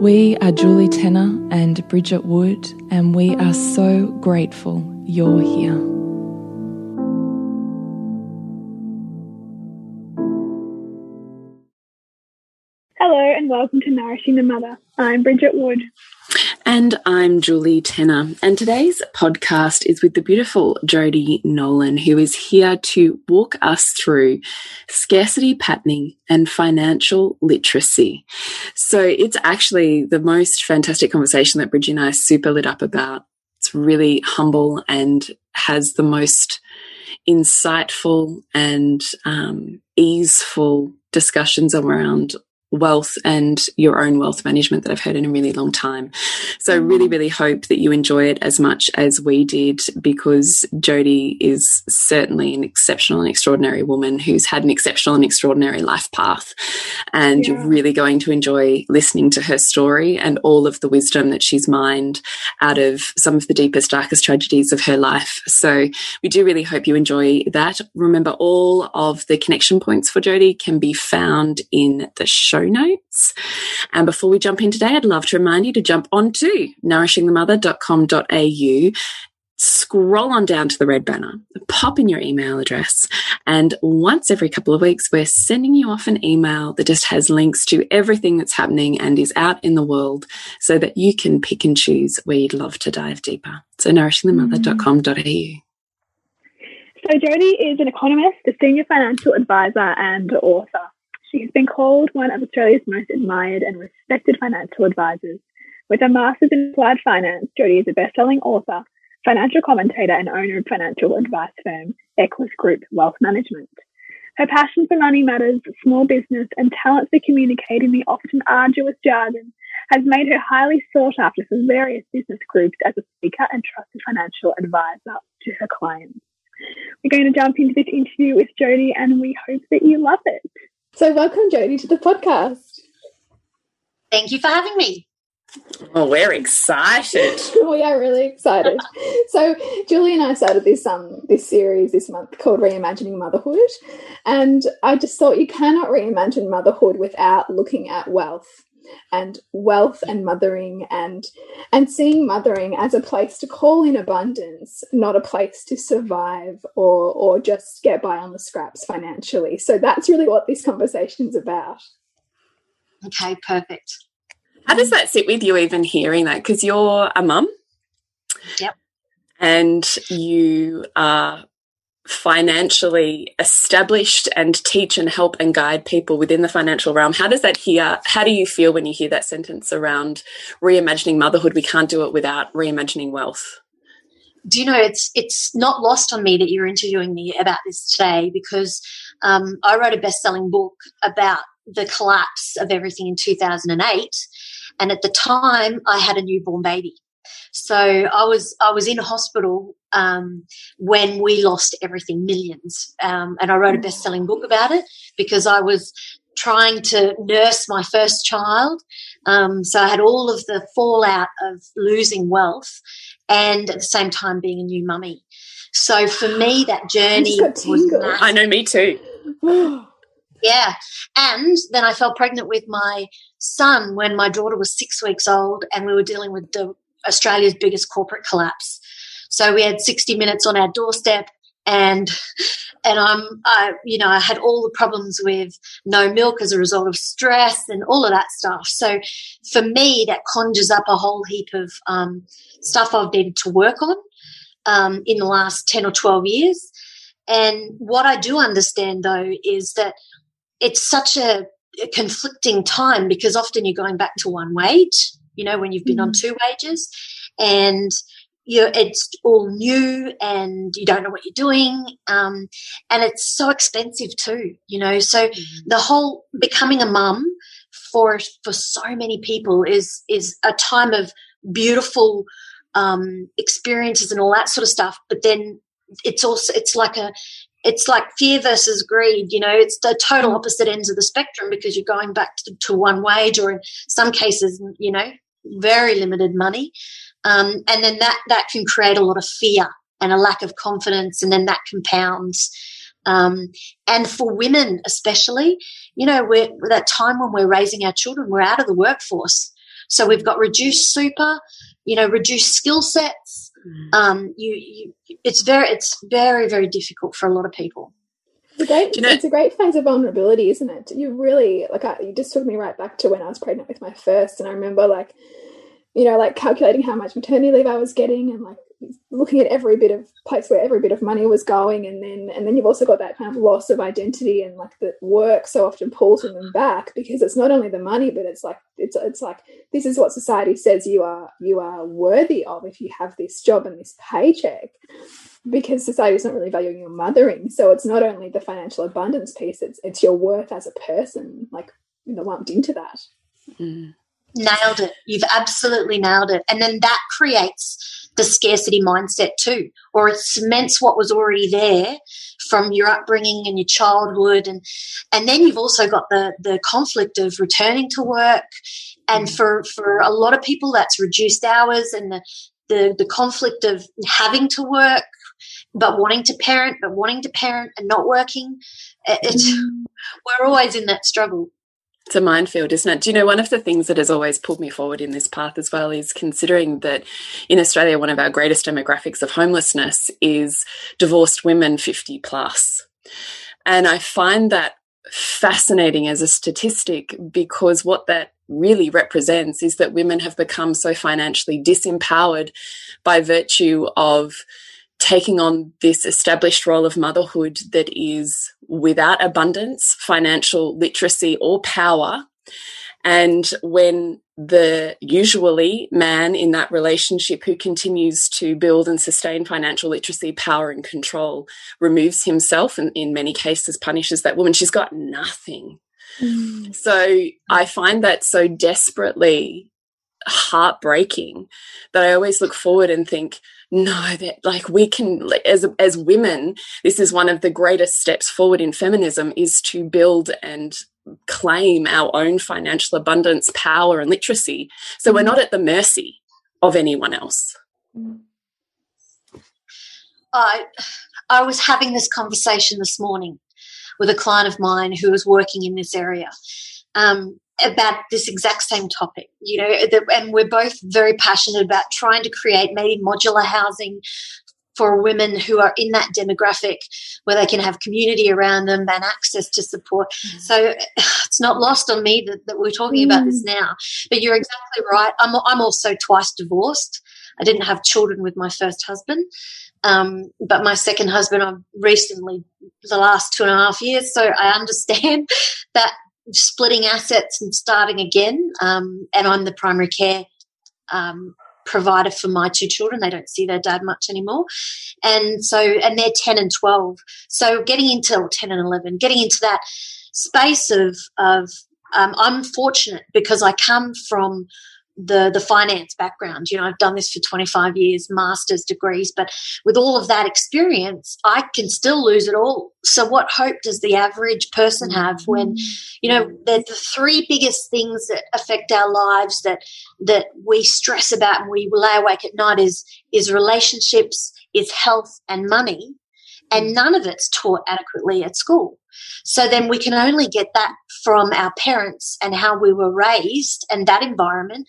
We are Julie Tenner and Bridget Wood, and we are so grateful you're here. Hello, and welcome to Nourishing the Mother. I'm Bridget Wood. And I'm Julie Tenner. And today's podcast is with the beautiful Jodie Nolan, who is here to walk us through scarcity patterning and financial literacy. So it's actually the most fantastic conversation that Bridget and I super lit up about. It's really humble and has the most insightful and um, easeful discussions around wealth and your own wealth management that I've heard in a really long time. So I really, mm-hmm. really hope that you enjoy it as much as we did because Jodie is certainly an exceptional and extraordinary woman who's had an exceptional and extraordinary life path. And yeah. you're really going to enjoy listening to her story and all of the wisdom that she's mined out of some of the deepest, darkest tragedies of her life. So we do really hope you enjoy that. Remember, all of the connection points for Jodie can be found in the show notes. And before we jump in today, I'd love to remind you to jump onto nourishingthemother.com.au scroll on down to the red banner, pop in your email address, and once every couple of weeks, we're sending you off an email that just has links to everything that's happening and is out in the world so that you can pick and choose where you'd love to dive deeper. So, nourishingthemother.com.au. So, Jodie is an economist, a senior financial advisor, and author. She has been called one of Australia's most admired and respected financial advisors. With a master's in applied finance, Jodie is a best-selling author, financial commentator, and owner of financial advice firm Equus Group Wealth Management. Her passion for money matters, small business, and talent for communicating the often arduous jargon has made her highly sought after for various business groups as a speaker and trusted financial advisor to her clients. We're going to jump into this interview with Jodie, and we hope that you love it. So, welcome, Jodie, to the podcast. Thank you for having me. Oh, we're excited. we are really excited. so, Julie and I started this um this series this month called Reimagining Motherhood, and I just thought you cannot reimagine motherhood without looking at wealth and wealth and mothering and and seeing mothering as a place to call in abundance not a place to survive or or just get by on the scraps financially. So that's really what this conversation is about. Okay perfect. How does that sit with you even hearing that? Because you're a mum. Yep. And you are financially established and teach and help and guide people within the financial realm. How does that hear? How do you feel when you hear that sentence around reimagining motherhood? We can't do it without reimagining wealth. Do you know it's it's not lost on me that you're interviewing me about this today because um, I wrote a best-selling book about the collapse of everything in 2008, and at the time I had a newborn baby. So I was I was in hospital um, when we lost everything, millions, um, and I wrote a best selling book about it because I was trying to nurse my first child. Um, so I had all of the fallout of losing wealth. and at the same time being a new mummy. So for me, that journey was massive. I know, me too. yeah. And then I fell pregnant with my son when my daughter was six weeks old, and we were dealing with the Australia's biggest corporate collapse. So we had 60 minutes on our doorstep and and I'm I you know I had all the problems with no milk as a result of stress and all of that stuff. So for me, that conjures up a whole heap of um, stuff I've needed to work on um, in the last ten or twelve years. And what I do understand though is that it's such a, a conflicting time because often you're going back to one wage. You know when you've been mm-hmm. on two wages, and you it's all new and you don't know what you're doing um, and it's so expensive too you know so mm-hmm. the whole becoming a mum for for so many people is is a time of beautiful um, experiences and all that sort of stuff but then it's also it's like a it's like fear versus greed you know it's the total mm. opposite ends of the spectrum because you're going back to, to one wage or in some cases you know very limited money um, and then that that can create a lot of fear and a lack of confidence, and then that compounds. Um, and for women, especially, you know, we're that time when we're raising our children, we're out of the workforce, so we've got reduced super, you know, reduced skill sets. Mm. Um, you, you, it's very, it's very, very difficult for a lot of people. It's a great, you know, it's a great phase of vulnerability, isn't it? You really like. I, you just took me right back to when I was pregnant with my first, and I remember like you know, like calculating how much maternity leave I was getting and like looking at every bit of place where every bit of money was going and then and then you've also got that kind of loss of identity and like the work so often pulls them back because it's not only the money but it's like it's it's like this is what society says you are you are worthy of if you have this job and this paycheck because society is not really valuing your mothering so it's not only the financial abundance piece it's it's your worth as a person like you know lumped into that mm. Nailed it. You've absolutely nailed it. And then that creates the scarcity mindset too, or it cements what was already there from your upbringing and your childhood. And, and then you've also got the, the conflict of returning to work. And mm. for, for a lot of people, that's reduced hours and the, the, the conflict of having to work, but wanting to parent, but wanting to parent and not working. It's, mm. we're always in that struggle. It's a minefield, isn't it? Do you know one of the things that has always pulled me forward in this path as well is considering that in Australia, one of our greatest demographics of homelessness is divorced women 50 plus. And I find that fascinating as a statistic because what that really represents is that women have become so financially disempowered by virtue of taking on this established role of motherhood that is without abundance, financial literacy, or power. And when the usually man in that relationship who continues to build and sustain financial literacy, power, and control removes himself and in many cases punishes that woman, she's got nothing. Mm. So I find that so desperately heartbreaking that I always look forward and think, no that like we can as as women this is one of the greatest steps forward in feminism is to build and claim our own financial abundance power and literacy. So we're not at the mercy of anyone else. I i was having this conversation this morning with a client of mine who was working in this area. Um, about this exact same topic, you know, and we're both very passionate about trying to create maybe modular housing for women who are in that demographic where they can have community around them and access to support. Mm. So it's not lost on me that, that we're talking mm. about this mm. now. But you're exactly right. I'm, I'm also twice divorced. I didn't have children with my first husband. Um, but my second husband, I've recently, the last two and a half years. So I understand that splitting assets and starting again. Um, and I'm the primary care um, provider for my two children. They don't see their dad much anymore. And so, and they're 10 and 12. So getting into 10 and 11, getting into that space of, of um, I'm fortunate because I come from the the finance background. You know, I've done this for 25 years, master's degrees, but with all of that experience, I can still lose it all. So what hope does the average person mm-hmm. have when, you know, the, the three biggest things that affect our lives that that we stress about and we lay awake at night is is relationships, is health and money. And mm. none of it's taught adequately at school. So then we can only get that from our parents and how we were raised and that environment.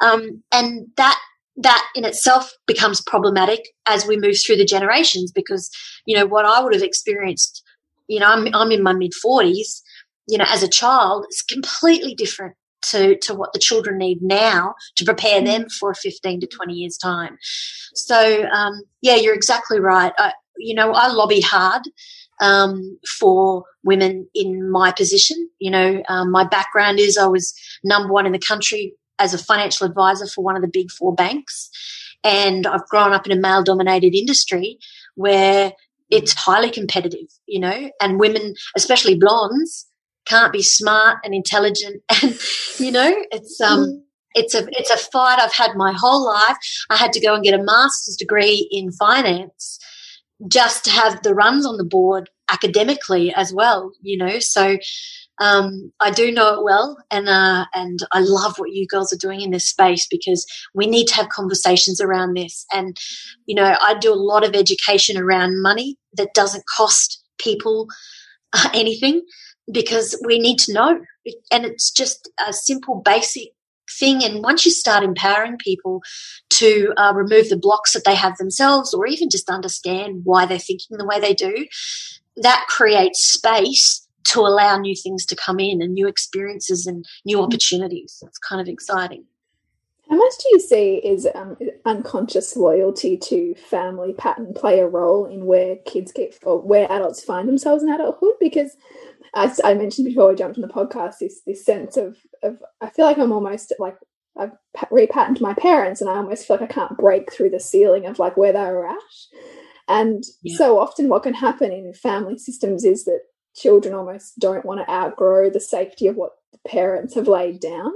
Um, and that that in itself becomes problematic as we move through the generations because you know what I would have experienced you know I'm I'm in my mid 40s you know as a child is completely different to to what the children need now to prepare them mm. for 15 to 20 years time so um, yeah you're exactly right I, you know I lobby hard um, for women in my position. You know, um, my background is I was number one in the country as a financial advisor for one of the big four banks. And I've grown up in a male dominated industry where it's highly competitive, you know, and women, especially blondes, can't be smart and intelligent. And, you know, it's, um, it's a, it's a fight I've had my whole life. I had to go and get a master's degree in finance just to have the runs on the board academically as well, you know. So um, I do know it well, and uh, and I love what you girls are doing in this space because we need to have conversations around this. And you know, I do a lot of education around money that doesn't cost people uh, anything because we need to know, and it's just a simple, basic thing. And once you start empowering people to uh, remove the blocks that they have themselves, or even just understand why they're thinking the way they do, that creates space to allow new things to come in and new experiences and new opportunities. It's kind of exciting. How much do you see is um, unconscious loyalty to family pattern play a role in where kids get or where adults find themselves in adulthood? Because as I mentioned before we jumped on the podcast, this this sense of of I feel like I'm almost like I've repatterned my parents, and I almost feel like I can't break through the ceiling of like where they were at. And yeah. so often, what can happen in family systems is that children almost don't want to outgrow the safety of what the parents have laid down.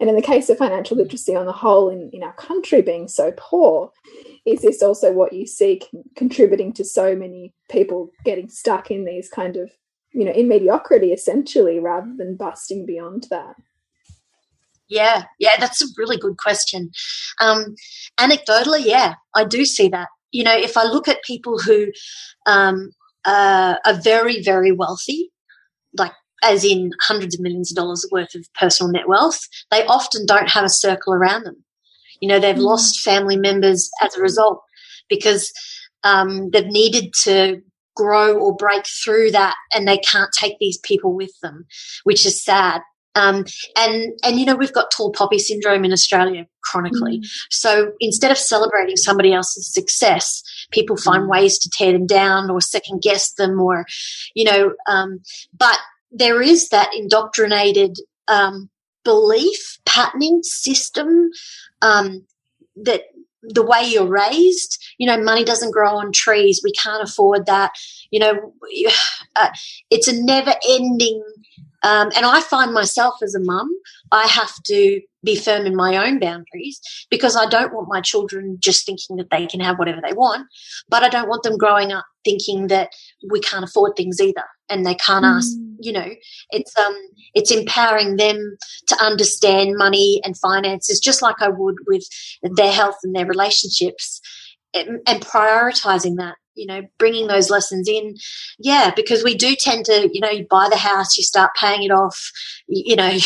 And in the case of financial literacy on the whole in, in our country being so poor, is this also what you see con contributing to so many people getting stuck in these kind of, you know, in mediocrity essentially, rather than busting beyond that? Yeah, yeah, that's a really good question. Um, anecdotally, yeah, I do see that. You know, if I look at people who um, uh, are very, very wealthy, like as in hundreds of millions of dollars worth of personal net wealth, they often don't have a circle around them. You know, they've mm. lost family members as a result because um, they've needed to grow or break through that and they can't take these people with them, which is sad. Um, and and you know we've got tall poppy syndrome in Australia chronically. Mm. So instead of celebrating somebody else's success, people find mm. ways to tear them down or second guess them, or you know. Um, but there is that indoctrinated um, belief patterning system um, that the way you're raised you know money doesn't grow on trees. We can't afford that. You know uh, it's a never ending um, and I find myself as a mum, I have to be firm in my own boundaries because I don't want my children just thinking that they can have whatever they want, but I don't want them growing up thinking that we can't afford things either and they can't mm. ask, you know, it's um it's empowering them to understand money and finances just like I would with their health and their relationships and, and prioritizing that you know, bringing those lessons in. Yeah, because we do tend to, you know, you buy the house, you start paying it off. You, you know,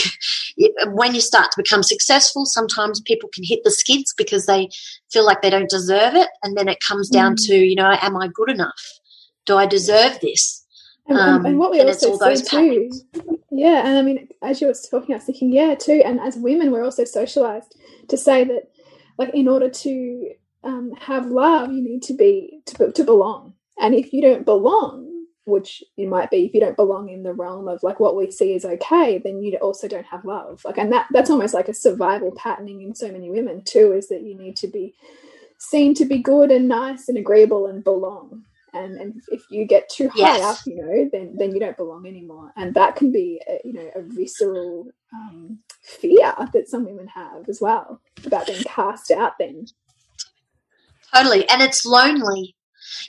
when you start to become successful, sometimes people can hit the skids because they feel like they don't deserve it. And then it comes down mm. to, you know, am I good enough? Do I deserve this? And, um, and what we also see too, yeah, and I mean, as you were talking, I was thinking, yeah, too, and as women, we're also socialized to say that, like, in order to um, have love, you need to be to, to belong. And if you don't belong, which it might be if you don't belong in the realm of like what we see is okay, then you also don't have love. Like, and that that's almost like a survival patterning in so many women too, is that you need to be seen to be good and nice and agreeable and belong. and and if you get too high yes. up you know then then you don't belong anymore and that can be a, you know a visceral um, fear that some women have as well about being cast out then totally and it's lonely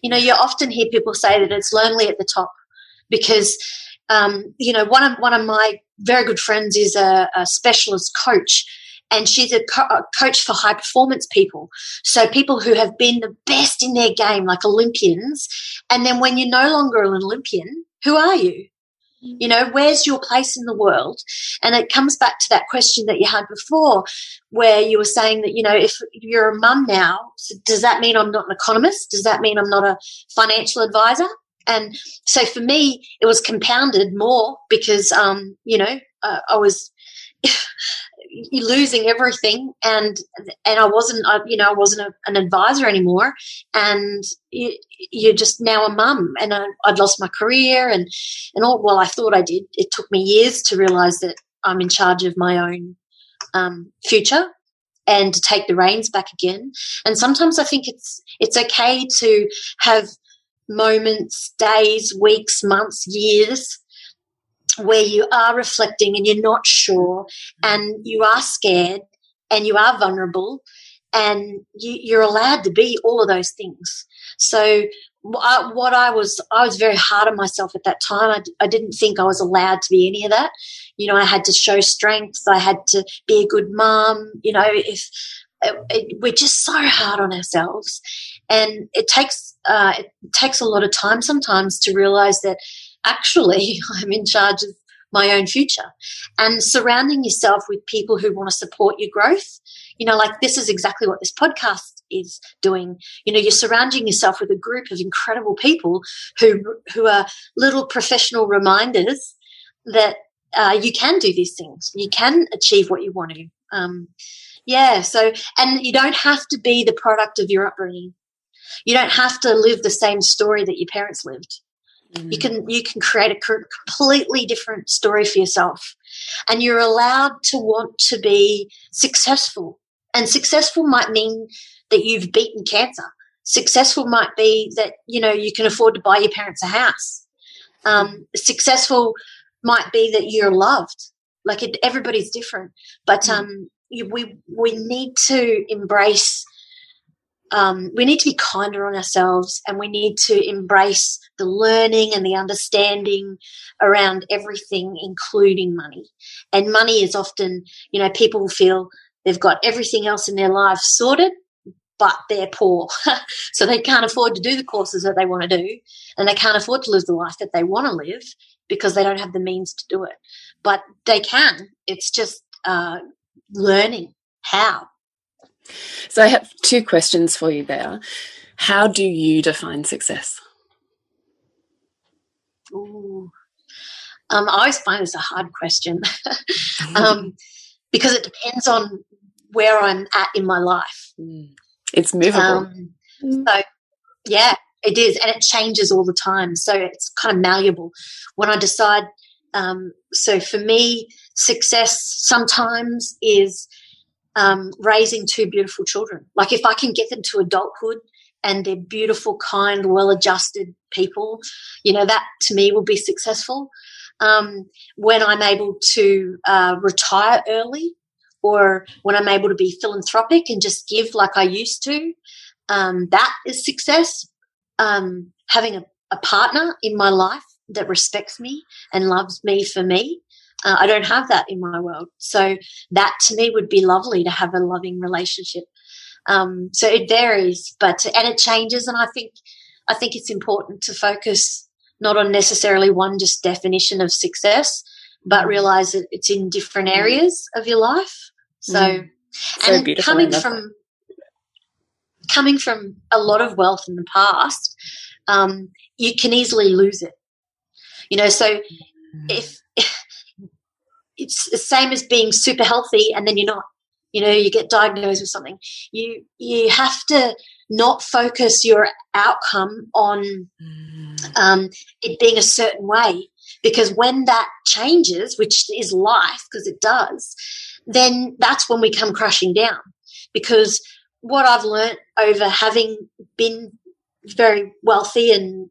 you know you often hear people say that it's lonely at the top because um, you know one of one of my very good friends is a, a specialist coach and she's a, co- a, coach for high performance people. So people who have been the best in their game, like Olympians. And then when you're no longer an Olympian, who are you? Mm. You know, where's your place in the world? And it comes back to that question that you had before, where you were saying that, you know, if you're a mum now, does that mean I'm not an economist? Does that mean I'm not a financial advisor? And so for me, it was compounded more because, um, you know, uh, I was losing everything and and I wasn't I, you know I wasn't a, an advisor anymore. And you, you're just now a mum and I, would lost my career and and all well I thought I did. It took me years to realize that I'm in charge of my own um, future and to take the reins back again. And sometimes I think it's it's okay to have moments days weeks months years where you are reflecting and you're not sure and you are scared and you are vulnerable and you, are allowed to be all of those things. So I, what I was, I was very hard on myself at that time. I, I didn't think I was allowed to be any of that. You know, I had to show strength. I had to be a good mom. You know, if it, it, we're just so hard on ourselves, and it takes uh, it takes a lot of time sometimes to realize that actually I'm in charge of my own future. And surrounding yourself with people who want to support your growth, you know, like this is exactly what this podcast is doing. You know, you're surrounding yourself with a group of incredible people who who are little professional reminders that uh, you can do these things. You can achieve what you want to. Um, yeah. So, and you don't have to be the product of your upbringing. You don't have to live the same story that your parents lived. Mm. You can you can create a completely different story for yourself, and you're allowed to want to be successful. And successful might mean that you've beaten cancer. Successful might be that you know you can afford to buy your parents a house. Um, successful might be that you're loved. Like it, everybody's different, but mm. um, you, we we need to embrace um, we need to be kinder on ourselves and we need to embrace the learning and the understanding around everything, including money. And money is often, you know, people feel they've got everything else in their life sorted, but they're poor. so they can't afford to do the courses that they want to do and they can't afford to live the life that they want to live because they don't have the means to do it. But they can. It's just uh, learning how so I have two questions for you there. How do you define success? Ooh. Um, I always find this a hard question um, because it depends on where I'm at in my life. Mm. It's movable. Um, so, yeah, it is. And it changes all the time. So it's kind of malleable. When I decide, um, so for me, success sometimes is um, raising two beautiful children. Like if I can get them to adulthood and they're beautiful, kind, well-adjusted people, you know, that to me will be successful. Um, when I'm able to uh, retire early, or when I'm able to be philanthropic and just give like I used to, um, that is success. Um, having a, a partner in my life that respects me and loves me for me uh, I don't have that in my world. So that to me would be lovely to have a loving relationship. Um, so it varies, but and it changes. And I think I think it's important to focus not on necessarily one just definition of success, but mm. realize that it's in different mm. areas of your life. So, mm. so and coming from coming from a lot of wealth in the past, um, you can easily lose it. You know, so mm. if it's the same as being super healthy and then you're not you know you get diagnosed with something you you have to not focus your outcome on mm. um, it being a certain way because when that changes which is life because it does then that's when we come crashing down because what i've learned over having been very wealthy and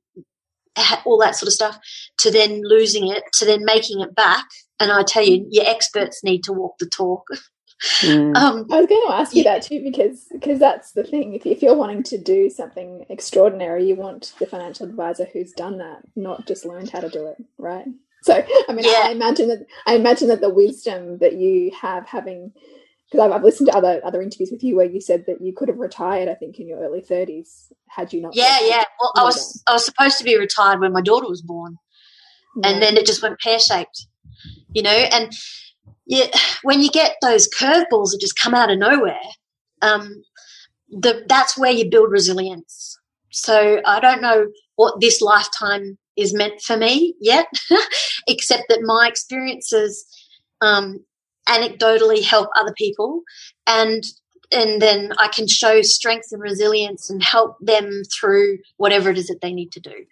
all that sort of stuff to then losing it to then making it back and i tell you your experts need to walk the talk mm. um, i was going to ask you yeah. that too because because that's the thing if, if you're wanting to do something extraordinary you want the financial advisor who's done that not just learned how to do it right so i mean yeah. I, I imagine that i imagine that the wisdom that you have having because I've, I've, listened to other other interviews with you where you said that you could have retired, I think, in your early thirties had you not. Yeah, yeah. Well, I was I was supposed to be retired when my daughter was born, yeah. and then it just went pear shaped, you know. And yeah, when you get those curveballs that just come out of nowhere, um, the that's where you build resilience. So I don't know what this lifetime is meant for me yet, except that my experiences um, anecdotally help other people and and then I can show strength and resilience and help them through whatever it is that they need to do.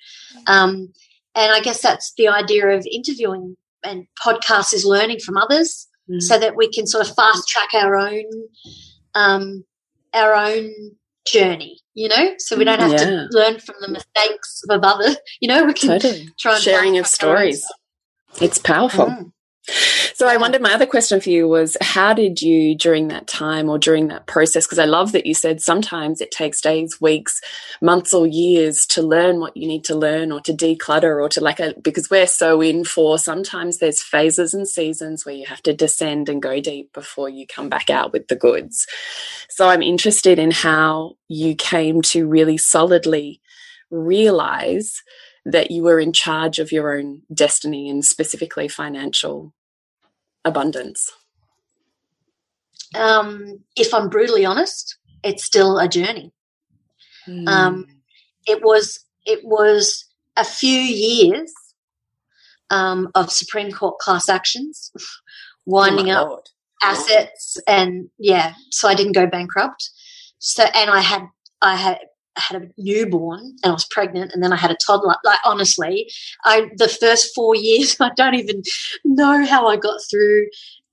Um, and I guess that's the idea of interviewing and podcasts is learning from others mm. so that we can sort of fast track our own um, our own journey. You know, so we don't have yeah. to learn from the mistakes of others. You know, we can totally. try and sharing of stories. It's powerful. Mm. So I wonder, my other question for you was, how did you during that time or during that process? Because I love that you said sometimes it takes days, weeks, months, or years to learn what you need to learn or to declutter or to like, a, because we're so in for sometimes there's phases and seasons where you have to descend and go deep before you come back out with the goods. So I'm interested in how you came to really solidly realize that you were in charge of your own destiny and specifically financial abundance? Um, if I'm brutally honest, it's still a journey. Mm. Um, it was it was a few years um, of Supreme Court class actions, winding oh up Lord. assets, and yeah, so I didn't go bankrupt. So and I had I had I had a newborn and I was pregnant and then I had a toddler. Like honestly, I the first four years I don't even know how I got through.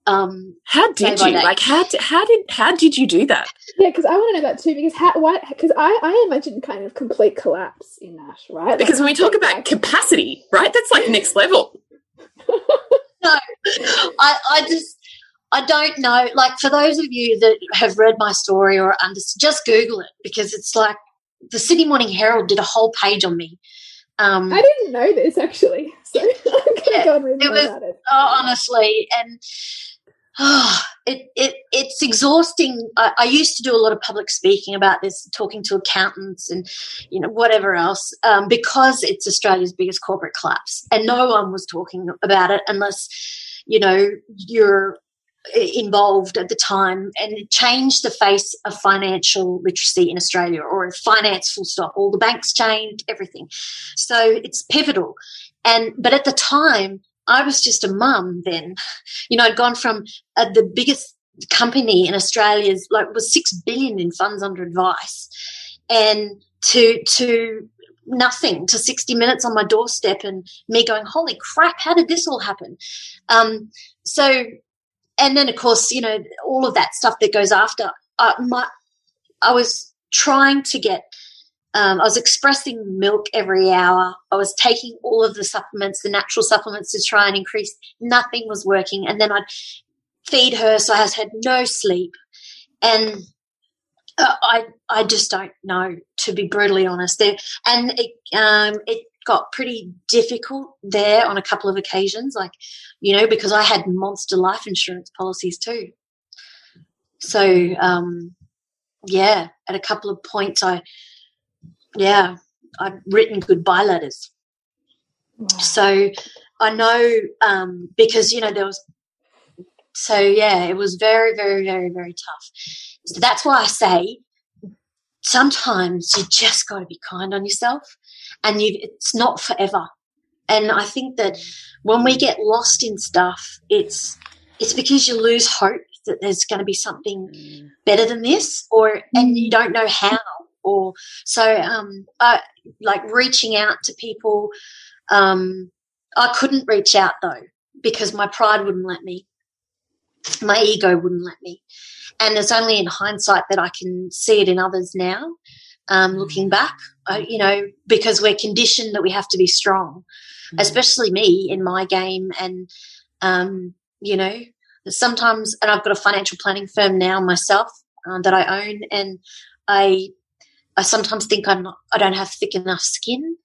Um, how did you like? How did, how did how did you do that? Yeah, because I want to know that too. Because how why? Because I I imagine kind of complete collapse in that, right? Because when we talk about like, capacity, right, that's like next level. no, I I just I don't know. Like for those of you that have read my story or understand, just Google it because it's like the Sydney Morning Herald did a whole page on me. Um, I didn't know this actually, so yeah, go and read more was, about it. Oh, honestly, and oh, it it it's exhausting. I, I, used to do a lot of public speaking about this, talking to accountants and you know whatever else, um, because it's Australia's biggest corporate collapse, and no one was talking about it unless you know you're involved at the time and changed the face of financial literacy in Australia or finance full stop. All the banks changed, everything. So it's pivotal. And, but at the time, I was just a mum then. You know, I'd gone from uh, the biggest company in Australia's, like, was six billion in funds under advice and to, to nothing to 60 minutes on my doorstep and me going, holy crap, how did this all happen? Um, so and then of course you know all of that stuff that goes after uh, my i was trying to get um, i was expressing milk every hour. I was taking all of the supplements the natural supplements to try and increase. Nothing was working. And then i'd feed her so i had no sleep. And uh, i i just don't know to be brutally honest. There and it um it got pretty difficult there on a couple of occasions, like, you know, because I had monster life insurance policies too. So, um, yeah, at a couple of points, I, yeah, I'd written goodbye letters. Wow. So I know, um, because, you know, there was, so yeah, it was very, very, very, very tough. So that's why I say sometimes you just got to be kind on yourself and you, it's not forever. And I think that when we get lost in stuff, it's it's because you lose hope that there's going to be something better than this, or and you mm. don't know how. Or so, um, I, like reaching out to people. Um, I couldn't reach out though because my pride wouldn't let me, my ego wouldn't let me, and it's only in hindsight that I can see it in others now. Um, looking back, uh, you know, because we're conditioned that we have to be strong, mm. especially me in my game. And, um, you know, sometimes, and I've got a financial planning firm now myself uh, that I own, and I, I sometimes think I'm not, I don't have thick enough skin.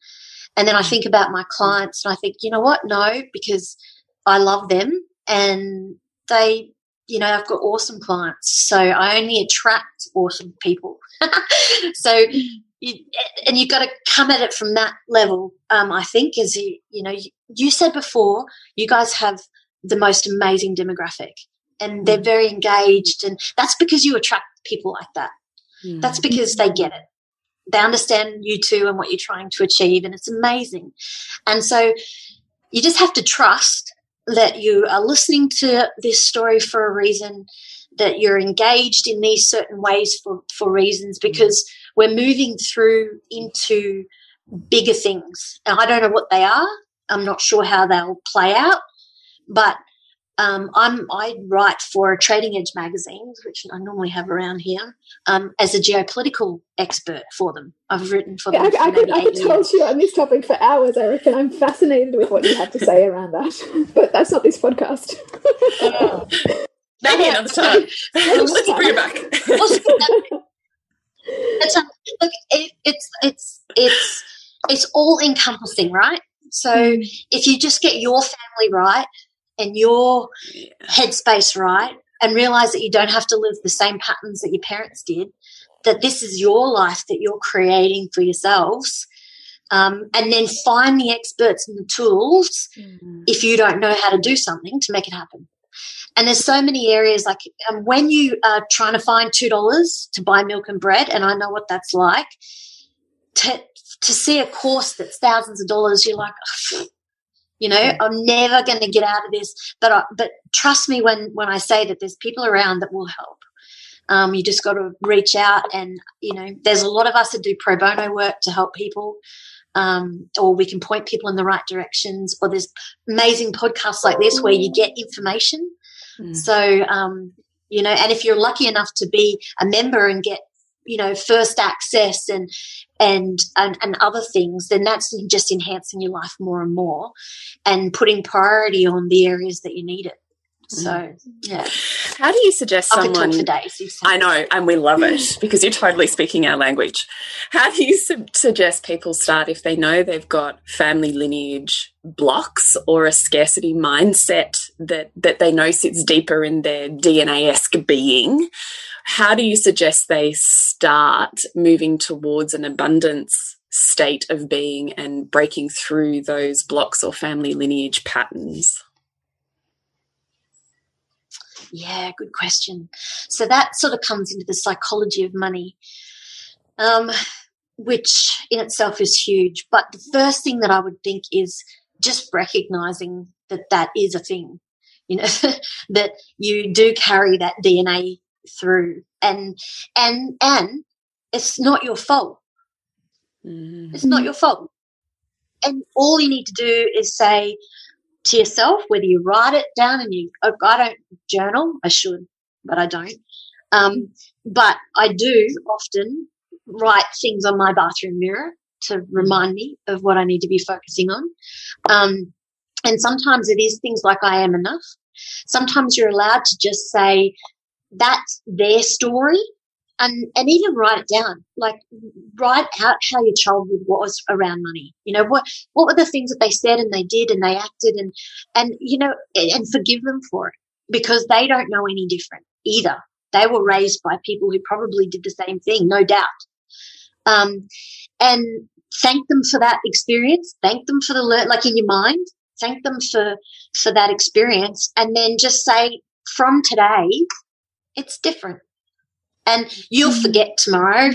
And then I mm. think about my clients and I think, you know what? No, because I love them and they, you know, I've got awesome clients. So I only attract awesome people. so, you, and you've got to come at it from that level. Um, I think, as you, you know, you, you said before, you guys have the most amazing demographic and they're mm. very engaged. And that's because you attract people like that. Mm. That's because they get it. They understand you too and what you're trying to achieve. And it's amazing. And so you just have to trust that you are listening to this story for a reason, that you're engaged in these certain ways for, for reasons, mm-hmm. because we're moving through into bigger things. And I don't know what they are. I'm not sure how they'll play out, but um, I'm I write for Trading Edge magazines, which I normally have around here, um, as a geopolitical expert for them. I've written for them. Yeah, I, I, could, I could talk to you on this topic for hours. I reckon I'm fascinated with what you have to say around that, but that's not this podcast. Maybe another time. Let's bring it back. it's, um, look, it, it's it's it's it's all encompassing, right? So mm. if you just get your family right and your yeah. headspace right and realize that you don't have to live the same patterns that your parents did, that this is your life that you're creating for yourselves. Um, and then find the experts and the tools mm. if you don't know how to do something to make it happen. And there's so many areas like um, when you are trying to find two dollars to buy milk and bread, and I know what that's like. To to see a course that's thousands of dollars, you're like, you know, I'm never going to get out of this. But I, but trust me when when I say that there's people around that will help. Um, you just got to reach out, and you know, there's a lot of us that do pro bono work to help people. Um, or we can point people in the right directions, or there's amazing podcasts like this where you get information. Mm. So, um, you know, and if you're lucky enough to be a member and get you know first access and and and, and other things then that's just enhancing your life more and more and putting priority on the areas that you need it so mm. yeah. How do you suggest I someone for days, i know and we love it because you're totally speaking our language. How do you su suggest people start if they know they've got family lineage blocks or a scarcity mindset that that they know sits deeper in their dna-esque being? How do you suggest they start moving towards an abundance state of being and breaking through those blocks or family lineage patterns? Yeah, good question. So that sort of comes into the psychology of money, um, which in itself is huge. But the first thing that I would think is just recognizing that that is a thing. You know, that you do carry that DNA through and and and it's not your fault mm-hmm. it's not your fault and all you need to do is say to yourself whether you write it down and you oh, i don't journal i should but i don't. Um, but i do often write things on my bathroom mirror to remind me of what i need to be focusing on. Um, and sometimes it is things like i am enough. Sometimes you're allowed to just say that's their story and and even write it down like write out how your childhood was around money. You know what what were the things that they said and they did and they acted and and you know and forgive them for it because they don't know any different either. They were raised by people who probably did the same thing no doubt. Um, and thank them for that experience. Thank them for the learn like in your mind thank them for for that experience. And then just say from today it's different. And you'll mm. forget tomorrow,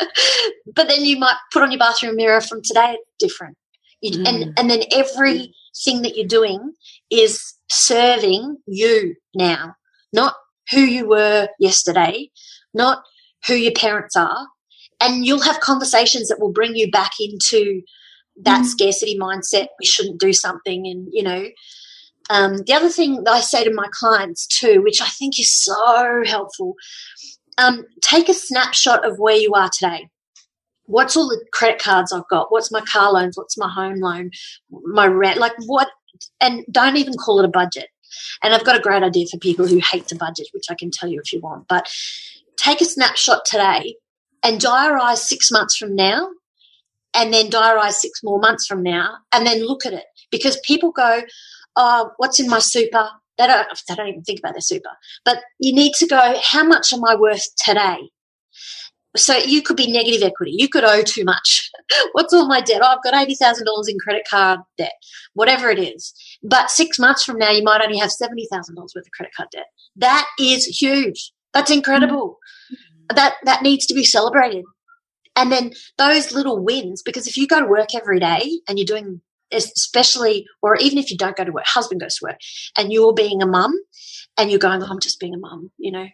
but then you might put on your bathroom mirror from today, it's different. You, mm. and, and then everything that you're doing is serving you now, not who you were yesterday, not who your parents are. And you'll have conversations that will bring you back into that mm. scarcity mindset. We shouldn't do something. And, you know, um, the other thing that I say to my clients too, which I think is so helpful, um, take a snapshot of where you are today. what's all the credit cards I've got? What's my car loans? What's my home loan? My rent? Like what? And don't even call it a budget. And I've got a great idea for people who hate to budget, which I can tell you if you want. But take a snapshot today and diarize six months from now, and then diarize six more months from now, and then look at it. Because people go, oh, what's in my super? They don't, they don't even think about their super. But you need to go, how much am I worth today? So you could be negative equity. You could owe too much. What's all my debt? Oh, I've got $80,000 in credit card debt, whatever it is. But six months from now, you might only have $70,000 worth of credit card debt. That is huge. That's incredible. Mm-hmm. That, that needs to be celebrated. And then those little wins, because if you go to work every day and you're doing, especially, or even if you don't go to work, husband goes to work and you're being a mum and you're going, oh, I'm just being a mum, you know,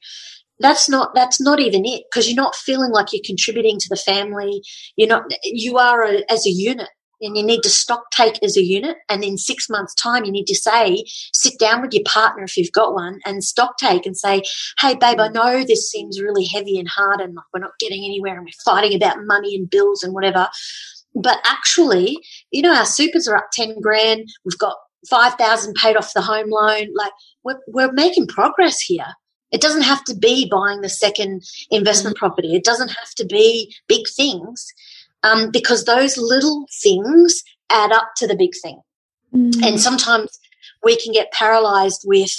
that's not that's not even it because you're not feeling like you're contributing to the family. You're not you are a, as a unit and you need to stock take as a unit and in six months time you need to say sit down with your partner if you've got one and stock take and say hey babe i know this seems really heavy and hard and like we're not getting anywhere and we're fighting about money and bills and whatever but actually you know our supers are up 10 grand we've got 5000 paid off the home loan like we're, we're making progress here it doesn't have to be buying the second investment mm-hmm. property. It doesn't have to be big things um, because those little things add up to the big thing. Mm-hmm. And sometimes we can get paralyzed with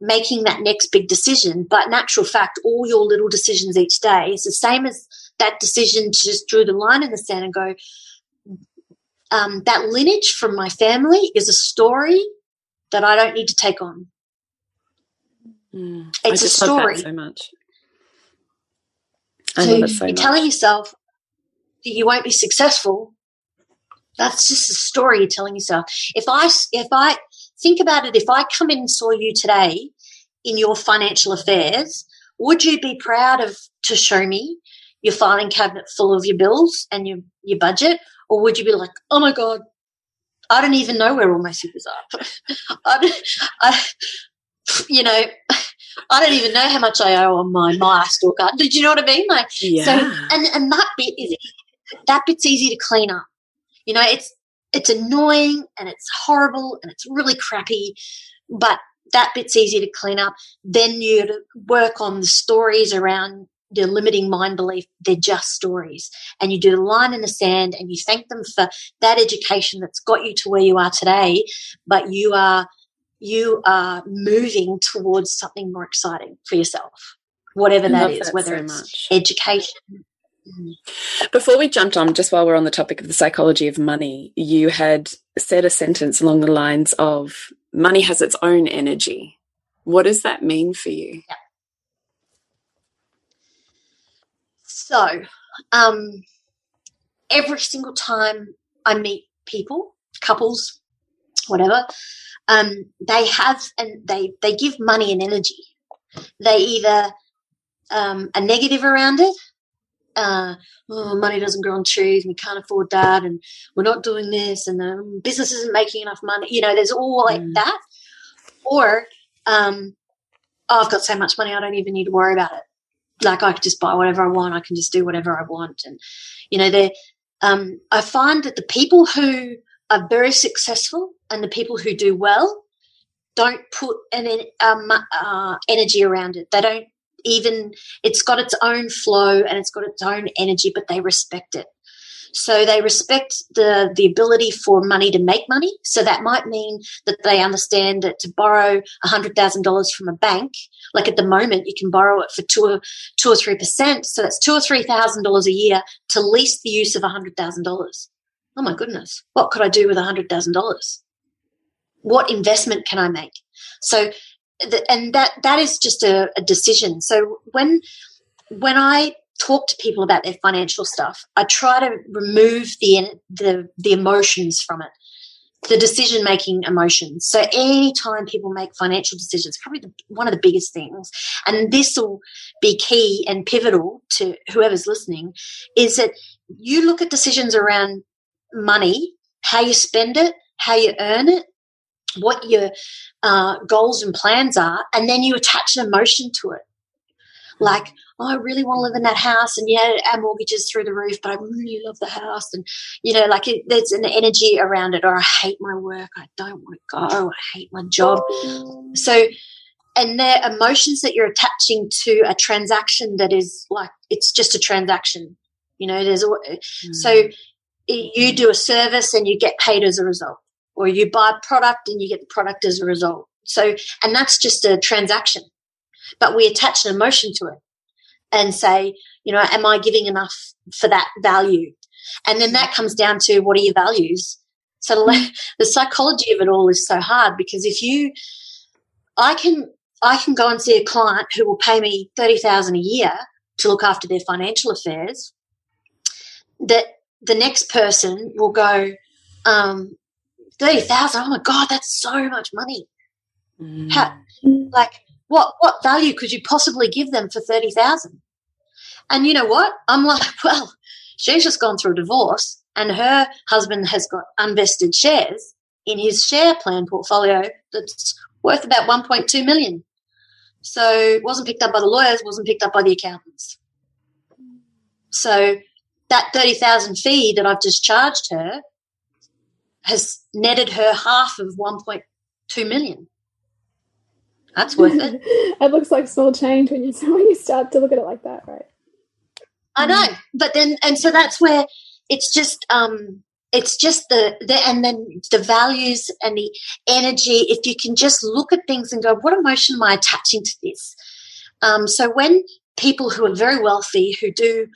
making that next big decision. But in actual fact, all your little decisions each day is the same as that decision to just draw the line in the sand and go, um, that lineage from my family is a story that I don't need to take on. Mm, it's a story. so much. I so, so you're much. telling yourself that you won't be successful. That's just a story you're telling yourself. If I if I think about it, if I come in and saw you today in your financial affairs, would you be proud of to show me your filing cabinet full of your bills and your your budget, or would you be like, oh my god, I don't even know where all my supers are. I, I, you know, I don't even know how much I owe on my my store card. Did you know what I mean? Like, yeah. so, and and that bit is that bit's easy to clean up. You know, it's it's annoying and it's horrible and it's really crappy, but that bit's easy to clean up. Then you work on the stories around the limiting mind belief. They're just stories, and you do the line in the sand, and you thank them for that education that's got you to where you are today. But you are you are moving towards something more exciting for yourself, whatever that is, that whether so it's much. education. Mm-hmm. Before we jumped on, just while we're on the topic of the psychology of money, you had said a sentence along the lines of money has its own energy. What does that mean for you? So, um, every single time I meet people, couples, whatever, um, they have and they they give money and energy. They either um, a negative around it. Uh, oh, money doesn't grow on trees. We can't afford that, and we're not doing this, and the business isn't making enough money. You know, there's all like mm. that. Or, um, oh, I've got so much money, I don't even need to worry about it. Like I can just buy whatever I want. I can just do whatever I want, and you know, they. Um, I find that the people who are very successful and the people who do well don't put an um, uh, energy around it. They don't even, it's got its own flow and it's got its own energy, but they respect it. So they respect the, the ability for money to make money. So that might mean that they understand that to borrow $100,000 from a bank, like at the moment, you can borrow it for two or, two or 3%. So that's two or $3,000 a year to lease the use of $100,000 oh my goodness, what could I do with $100,000? What investment can I make? So, and that, that is just a, a decision. So when, when I talk to people about their financial stuff, I try to remove the, the, the emotions from it the decision making emotions. So anytime people make financial decisions, probably the, one of the biggest things, and this will be key and pivotal to whoever's listening, is that you look at decisions around money, how you spend it, how you earn it, what your uh, goals and plans are, and then you attach an emotion to it. Like oh i really want to live in that house and yeah our mortgage is through the roof but i really love the house and you know like it, there's an energy around it or i hate my work i don't want to go i hate my job. So and they're emotions that you're attaching to a transaction that is like it's just a transaction you know there's mm. so you do a service and you get paid as a result or you buy a product and you get the product as a result. So and that's just a transaction but we attach an emotion to it and say, you know, am I giving enough for that value? And then that comes down to what are your values? So the psychology of it all is so hard because if you, I can, I can go and see a client who will pay me 30,000 a year to look after their financial affairs that the next person will go, um, 30,000. Oh my God, that's so much money. Mm. How, like, what what value could you possibly give them for thirty thousand? And you know what? I'm like, well, she's just gone through a divorce, and her husband has got unvested shares in his share plan portfolio that's worth about 1.2 million. So it wasn't picked up by the lawyers, wasn't picked up by the accountants. So that 30,000 fee that I've just charged her has netted her half of 1.2 million. That's worth it. it looks like small change when you when you start to look at it like that, right? I know, but then and so that's where it's just um it's just the, the and then the values and the energy if you can just look at things and go what emotion am i attaching to this um, so when people who are very wealthy who do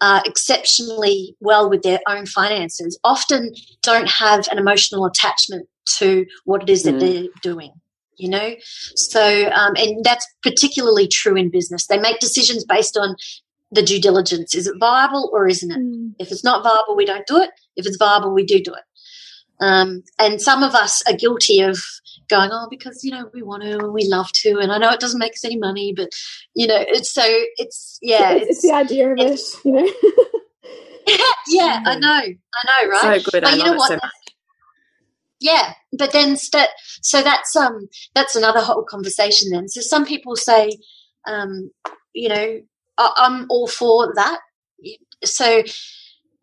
uh, exceptionally well with their own finances often don't have an emotional attachment to what it is mm. that they're doing you know? So um, and that's particularly true in business. They make decisions based on the due diligence. Is it viable or isn't it? Mm. if it's not viable we don't do it. If it's viable we do do it. Um, and some of us are guilty of going oh because you know we want to and we love to and i know it doesn't make us any money but you know it's so it's yeah it's, it's the idea of it you know? Yeah i know. I know right? So good but I you know what? so yeah but then st- so that's um that's another whole conversation then. So some people say um you know I- i'm all for that. So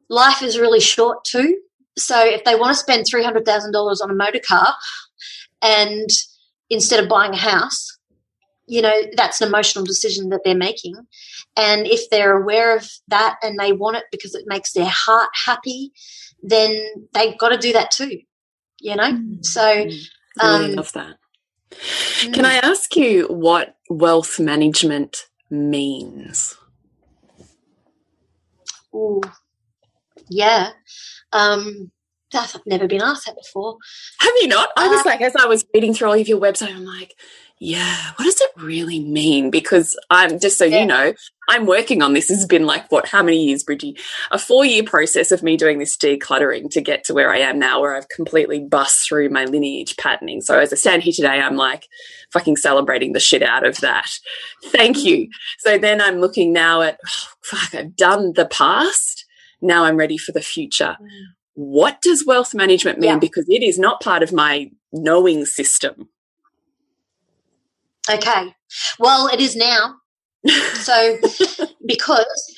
life is really short too. So if they want to spend $300000 on a motor car and instead of buying a house you know that's an emotional decision that they're making. And if they're aware of that and they want it because it makes their heart happy then they've got to do that too you know? Mm. So, um, really love that. Can I ask you what wealth management means? Oh, yeah. Um, I've never been asked that before. Have you not? I was uh, like, as I was reading through all of your website, I'm like, yeah, what does it really mean? Because I'm just so yeah. you know, I'm working on this. This has been like what, how many years, Bridgie? A four year process of me doing this decluttering to get to where I am now, where I've completely bust through my lineage patterning. So as I stand here today, I'm like fucking celebrating the shit out of that. Thank you. So then I'm looking now at, oh, fuck, I've done the past. Now I'm ready for the future. Mm. What does wealth management mean? Yeah. Because it is not part of my knowing system. Okay. Well, it is now. so because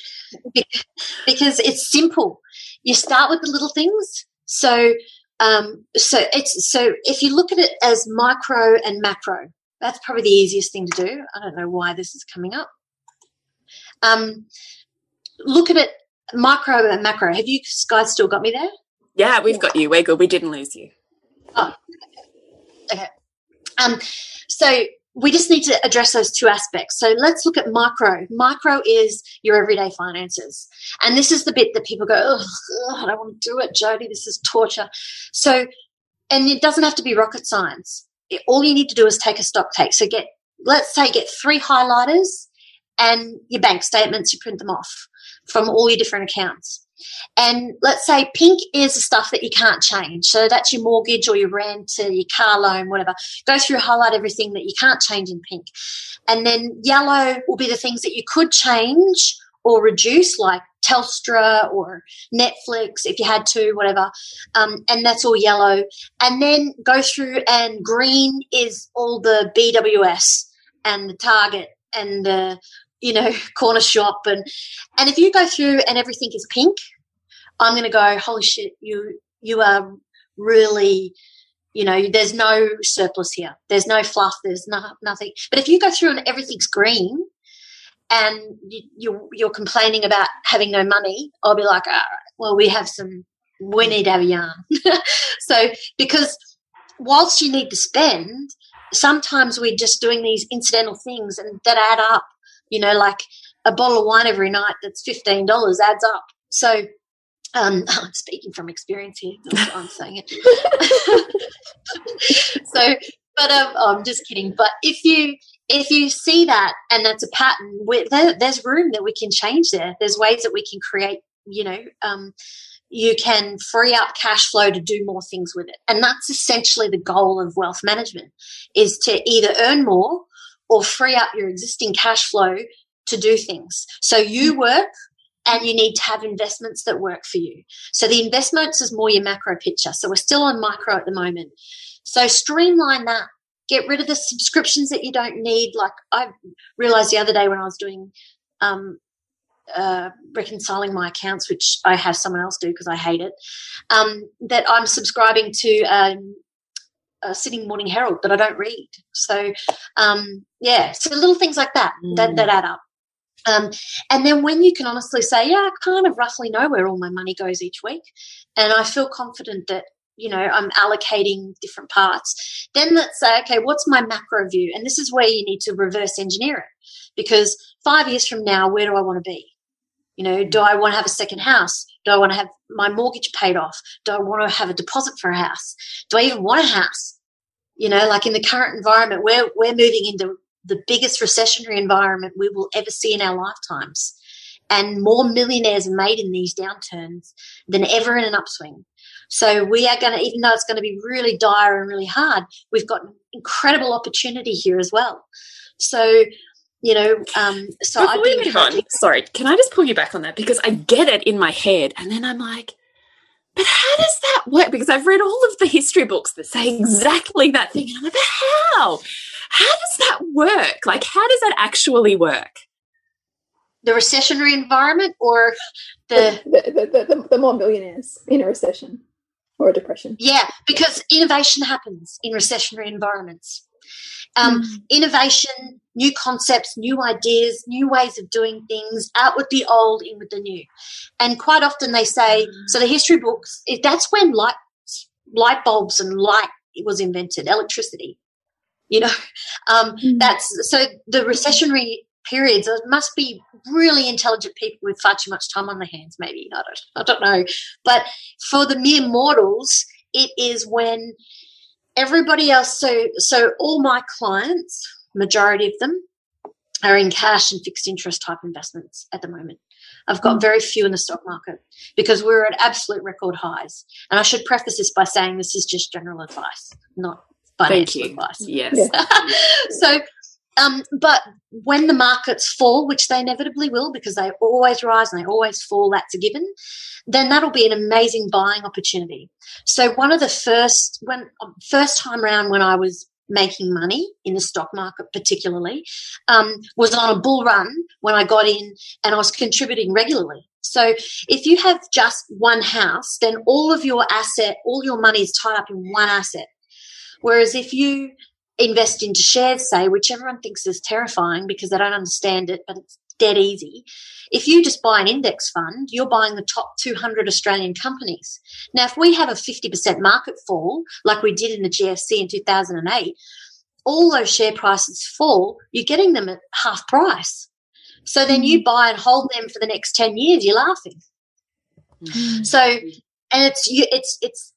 because it's simple. You start with the little things. So um, so it's so if you look at it as micro and macro, that's probably the easiest thing to do. I don't know why this is coming up. Um, look at it micro and macro. Have you guys still got me there? Yeah, we've got you. We're good. We didn't lose you. Oh, okay. Um, so we just need to address those two aspects. So let's look at micro. Micro is your everyday finances. And this is the bit that people go, I don't want to do it, Jodie. This is torture. So, and it doesn't have to be rocket science. It, all you need to do is take a stock take. So get, let's say, get three highlighters and your bank statements, you print them off from all your different accounts. And let's say pink is the stuff that you can't change. So that's your mortgage or your rent or your car loan, whatever. Go through, highlight everything that you can't change in pink. And then yellow will be the things that you could change or reduce, like Telstra or Netflix, if you had to, whatever. Um, and that's all yellow. And then go through, and green is all the BWS and the Target and the you know, corner shop. And, and if you go through and everything is pink, I'm going to go, holy shit, you, you are really, you know, there's no surplus here. There's no fluff. There's no, nothing. But if you go through and everything's green and you, you, you're complaining about having no money, I'll be like, well, we have some, we need have yarn. so, because whilst you need to spend, sometimes we're just doing these incidental things and that add up. You know, like a bottle of wine every night that's fifteen dollars adds up. So, um, I'm speaking from experience here. I'm saying it. so, but um, oh, I'm just kidding. But if you if you see that and that's a pattern, there, there's room that we can change there. There's ways that we can create. You know, um, you can free up cash flow to do more things with it. And that's essentially the goal of wealth management is to either earn more or free up your existing cash flow to do things. So you work and you need to have investments that work for you. So the investments is more your macro picture. So we're still on micro at the moment. So streamline that. Get rid of the subscriptions that you don't need. Like I realized the other day when I was doing um, uh, reconciling my accounts, which I have someone else do because I hate it, um, that I'm subscribing to um, a Sydney Morning Herald that I don't read. So, um, yeah, so little things like that mm. that, that add up. Um, and then when you can honestly say, yeah, I kind of roughly know where all my money goes each week, and I feel confident that you know I'm allocating different parts, then let's say, okay, what's my macro view? And this is where you need to reverse engineer it, because five years from now, where do I want to be? You know, do I want to have a second house? Do I want to have my mortgage paid off? Do I want to have a deposit for a house? Do I even want a house? You know, like in the current environment, we're, we're moving into the biggest recessionary environment we will ever see in our lifetimes. And more millionaires are made in these downturns than ever in an upswing. So we are going to, even though it's going to be really dire and really hard, we've got incredible opportunity here as well. So you know um so Before we move on sorry can i just pull you back on that? Because i get it in my head and then i'm like but how does that work? Because i've read all of the history books that say exactly that thing and i'm like but how? How does that work? Like how does that actually work? The recessionary environment or the the, the, the, the more millionaires in a recession or a depression. Yeah because innovation happens in recessionary environments. Um, mm. Innovation, new concepts, new ideas, new ways of doing things, out with the old, in with the new. And quite often they say, mm. so the history books, that's when light, light bulbs and light was invented, electricity. You know, um, mm. that's so the recessionary periods it must be really intelligent people with far too much time on their hands maybe i don't i don't know but for the mere mortals it is when everybody else so so all my clients majority of them are in cash and fixed interest type investments at the moment. I've got very few in the stock market because we're at absolute record highs. And i should preface this by saying this is just general advice not financial advice. Yes. So um, but when the markets fall, which they inevitably will because they always rise and they always fall, that's a given, then that'll be an amazing buying opportunity. So one of the first, when first time around when I was making money in the stock market particularly um, was on a bull run when I got in and I was contributing regularly. So if you have just one house, then all of your asset, all your money is tied up in one asset. Whereas if you invest into shares, say, which everyone thinks is terrifying because they don't understand it, but it's dead easy. If you just buy an index fund, you're buying the top 200 Australian companies. Now, if we have a 50% market fall, like we did in the GFC in 2008, all those share prices fall, you're getting them at half price. So then you mm. buy and hold them for the next 10 years, you're laughing. Mm. So, and it's, you, it's, it's,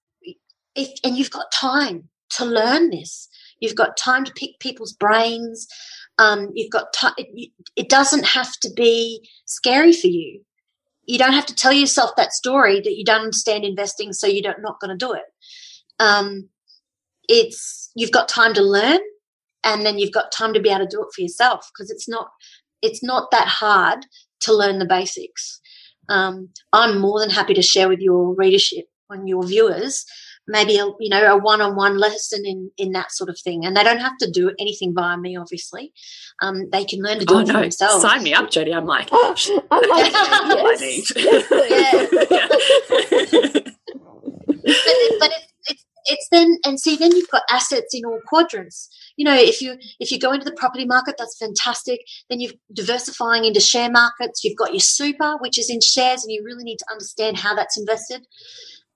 if, and you've got time to learn this. You've got time to pick people's brains. Um, you've got. It, it doesn't have to be scary for you. You don't have to tell yourself that story that you don't understand investing, so you're not going to do it. Um, it's you've got time to learn, and then you've got time to be able to do it for yourself because it's not it's not that hard to learn the basics. Um, I'm more than happy to share with your readership and your viewers maybe a you know a one-on-one lesson in in that sort of thing and they don't have to do anything via me obviously um, they can learn to do oh, it for no. themselves Sign me up, Jodie. I'm like, Oh, I'm like, yes. yes, yes, please. but, it, but it's, it's it's then and see then you've got assets in all quadrants you know if you if you go into the property market that's fantastic then you're diversifying into share markets you've got your super which is in shares and you really need to understand how that's invested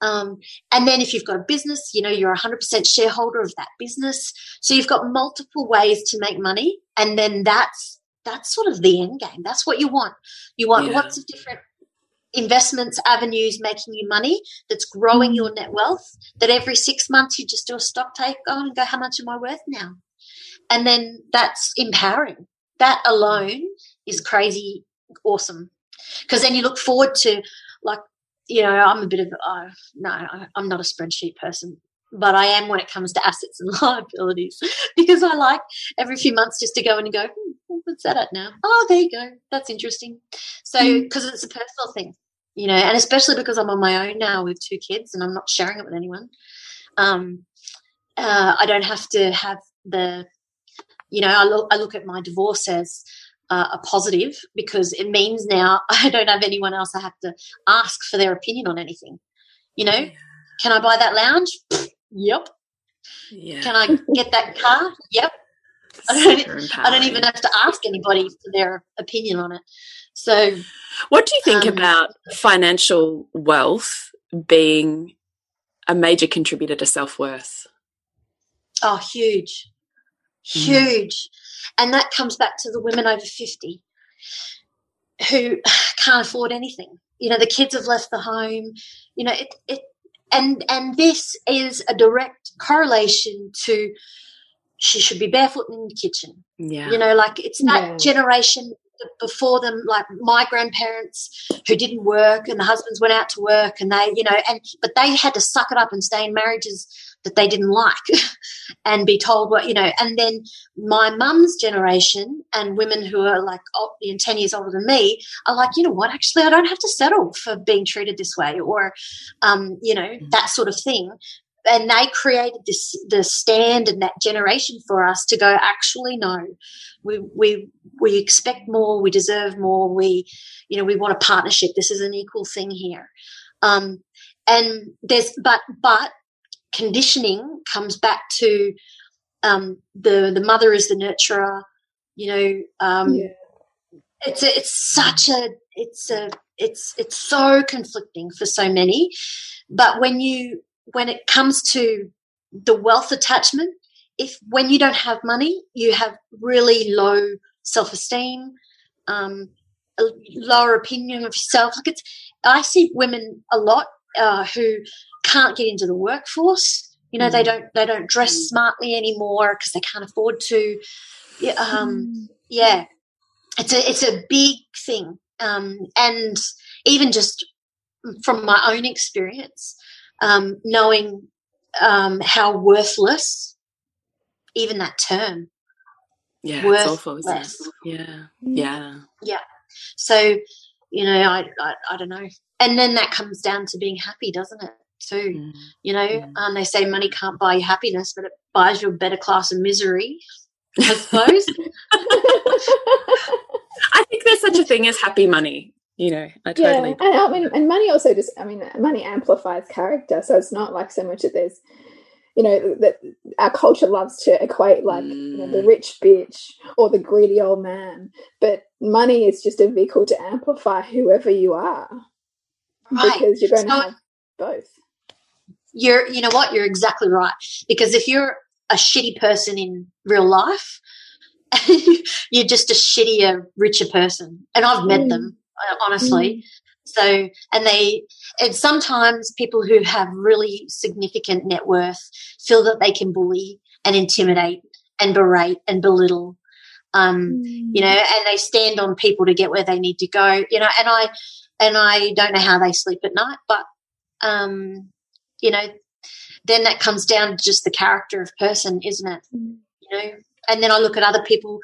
um, and then if you've got a business you know you're 100% shareholder of that business. So you've got multiple ways to make money and then that's that's sort of the end game. That's what you want. You want Yeah. lots of different investments avenues making you money that's growing your net wealth that every six months you just do a stock take on and go how much am i worth now? And then that's empowering. That alone is crazy awesome. Because then you look forward to like you know i'm a bit of uh, no I- i'm not a spreadsheet person but i am when it comes to assets and liabilities because i like every few months just to go in and go hmm, what's that at now? Oh there you go. That's interesting. So because it's a personal thing you know and especially because i'm on my own now with two kids and i'm not sharing it with anyone um uh, i don't have to have the you know i look i look at my divorce as uh, a positive because it means now i don't have anyone else i have to ask for their opinion on anything. You know? Can i buy that lounge? Yep. Yeah. can i get that car? Yep. I don't- i don't even have to ask anybody for their opinion on it. So What do you think Um, about financial wealth being a major contributor to self worth? Oh, huge, Mm. And that comes back to the women over 50 who can't afford anything. You know, the kids have left the home, you know, it, it, and, and this is a direct correlation to she should be barefoot in the kitchen. Yeah. You know, like it's that Yeah. generation before them, like my grandparents who didn't work and the husbands went out to work and they, you know, and but they had to suck it up and stay in marriages that they didn't like and be told what, you know, and then my mum's generation and women who are like oh, you know, 10 years older than me are like, you know what, actually, I don't have to settle for being treated this way or, um, you know, that sort of thing and they created this the stand and that generation for us to go actually no. We we we expect more. We deserve more. We you know we want a partnership. This is an equal thing here. Um and there's but but conditioning comes back to um the the mother is the nurturer you know um Yeah. it's a, it's such a it's a it's it's so conflicting for so many. But when you when it comes to the wealth attachment if when you don't have money you have really low self-esteem um, a lower opinion of yourself. Like it's i see women a lot uh, who can't get into the workforce. You know they Mm. don't they don't dress Mm. smartly anymore because they can't afford to. Yeah, um, yeah. It's a it's a big thing. Um, and even just from my own experience um, knowing um, how worthless even that term Yeah. worth It's awful, isn't it? less. Yeah. Mm. Yeah. so you know I, I i don't know and then that comes down to being happy doesn't it too Mm. you know Mm. um, they say money can't buy you happiness but it buys you a better class of misery i suppose I think there's such a thing as happy money. You know, I totally. Yeah, and I mean, and money also just, I mean, money amplifies character. So it's not like so much that there's, you know, that our culture loves to equate like you know, the Mm. rich bitch or the greedy old man, but money is just a vehicle to amplify whoever you are right because you're going to have both. you're you know what you're exactly right because if you're a shitty person in real life you're just a shittier richer person and i've met Mm. them honestly. So and they and sometimes people who have really significant net worth feel that they can bully and intimidate and berate and belittle um you know and they stand on people to get where they need to go you know and i and i don't know how they sleep at night but um you know then that comes down to just the character of person isn't it? Mm. you know and then i look at other people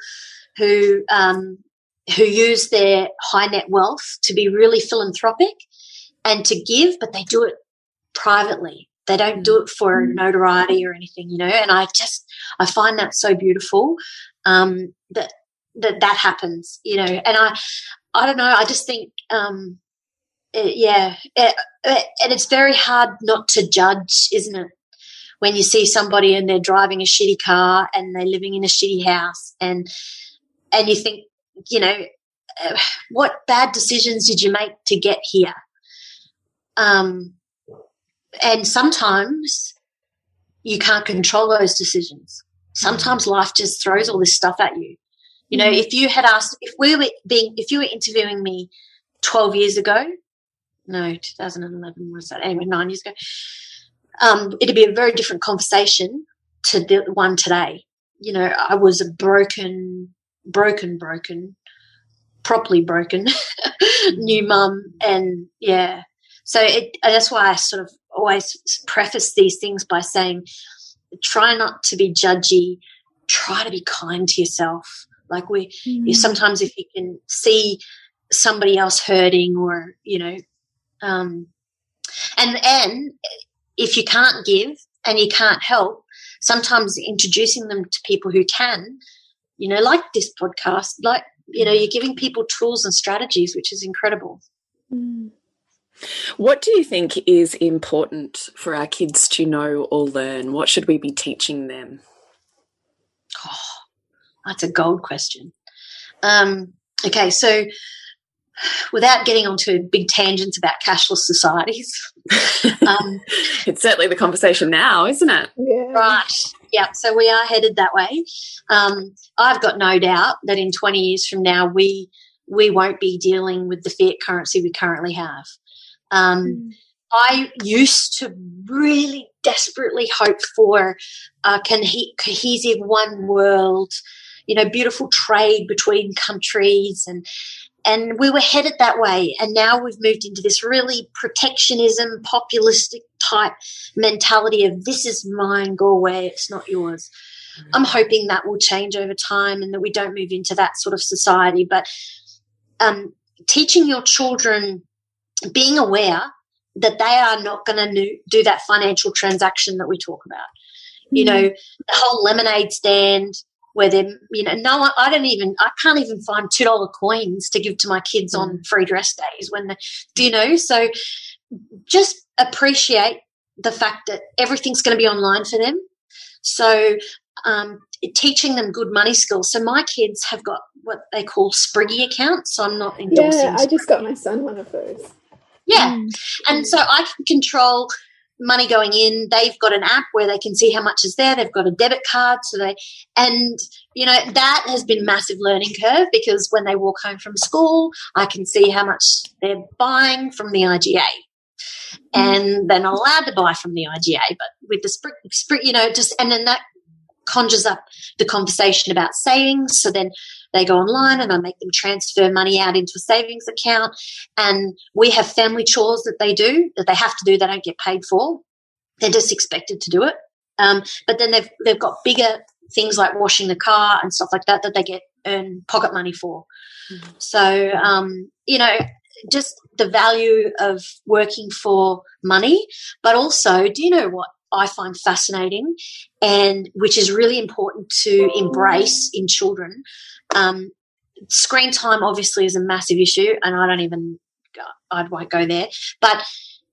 who um who use their high net wealth to be really philanthropic and to give but they do it privately They don't do it for mm. notoriety or anything, you know. And I just I find that so beautiful um, that that that happens, you know. And I I don't know. I just think um, it, yeah, it, it, and it's very hard not to judge, isn't it? When you see somebody and they're driving a shitty car and they're living in a shitty house, and and you think, you know, uh, what bad decisions did you make to get here? Um, and sometimes you can't control those decisions. Sometimes life just throws all this stuff at you. You know, mm-hmm. if you had asked, if we were being, if you were interviewing me 12 years ago, no, 2011 was that? Anyway, nine years ago, um, it'd be a very different conversation to the one today. You know, I was a broken, broken, broken, properly broken new mum, and yeah, so it, that's why I sort of always preface these things by saying, try not to be judgy, try to be kind to yourself. Like we, mm. sometimes if you can see somebody else hurting or, you know, um, and, and if you can't give and you can't help, sometimes introducing them to people who can, you know, like this podcast, like, you know, you're giving people tools and strategies, which is incredible. Mm. What do you think is important for our kids to know or learn? What should we be teaching them? Oh, that's a gold question. Um, okay, so without getting onto big tangents about cashless societies, um, it's certainly the conversation now, isn't it? Yeah. Right. Yeah. So we are headed that way. Um, I've got no doubt that in 20 years from now, we we won't be dealing with the fiat currency we currently have. Um, mm. I used to really desperately hope for a cohesive one world, you know, beautiful trade between countries and and we were headed that way and now we've moved into this really protectionism populistic type mentality of this is mine go away it's not yours mm. i'm hoping that will change over time and that we don't move into that sort of society but um, teaching your children being aware that they are not going to do that financial transaction that we talk about. Mm-hmm. You know, the whole lemonade stand where they're, you know, no, I don't even, I can't even find $2 coins to give to my kids mm-hmm. on free dress days when, they, do you know? So just appreciate the fact that everything's going to be online for them. So, um, teaching them good money skills. So my kids have got what they call Spriggy accounts. So I'm not endorsing. Yeah, I just got my son one of those. Yeah. Mm. And so I can control money going in. They've got an app where they can see how much is there. They've got a debit card. So they, and, you know, that has been massive learning curve because when they walk home from school, I can see how much they're buying from the IGA. Mm. And they're not allowed to buy from the IGA, but with the Spriggy, you know, just, and then that conjures up the conversation about savings. So then they go online and I make them transfer money out into a savings account. And we have family chores that they do that they have to do, they don't get paid for. They're just expected to do it. Um, but then they've, they've got bigger things like washing the car and stuff like that that they get earn pocket money for. Mm-hmm. So, um, you know, just the value of working for money, but also, do you know what I find fascinating and which is really important to embrace in children um, screen time obviously is a massive issue, and I don't even I won't go there. But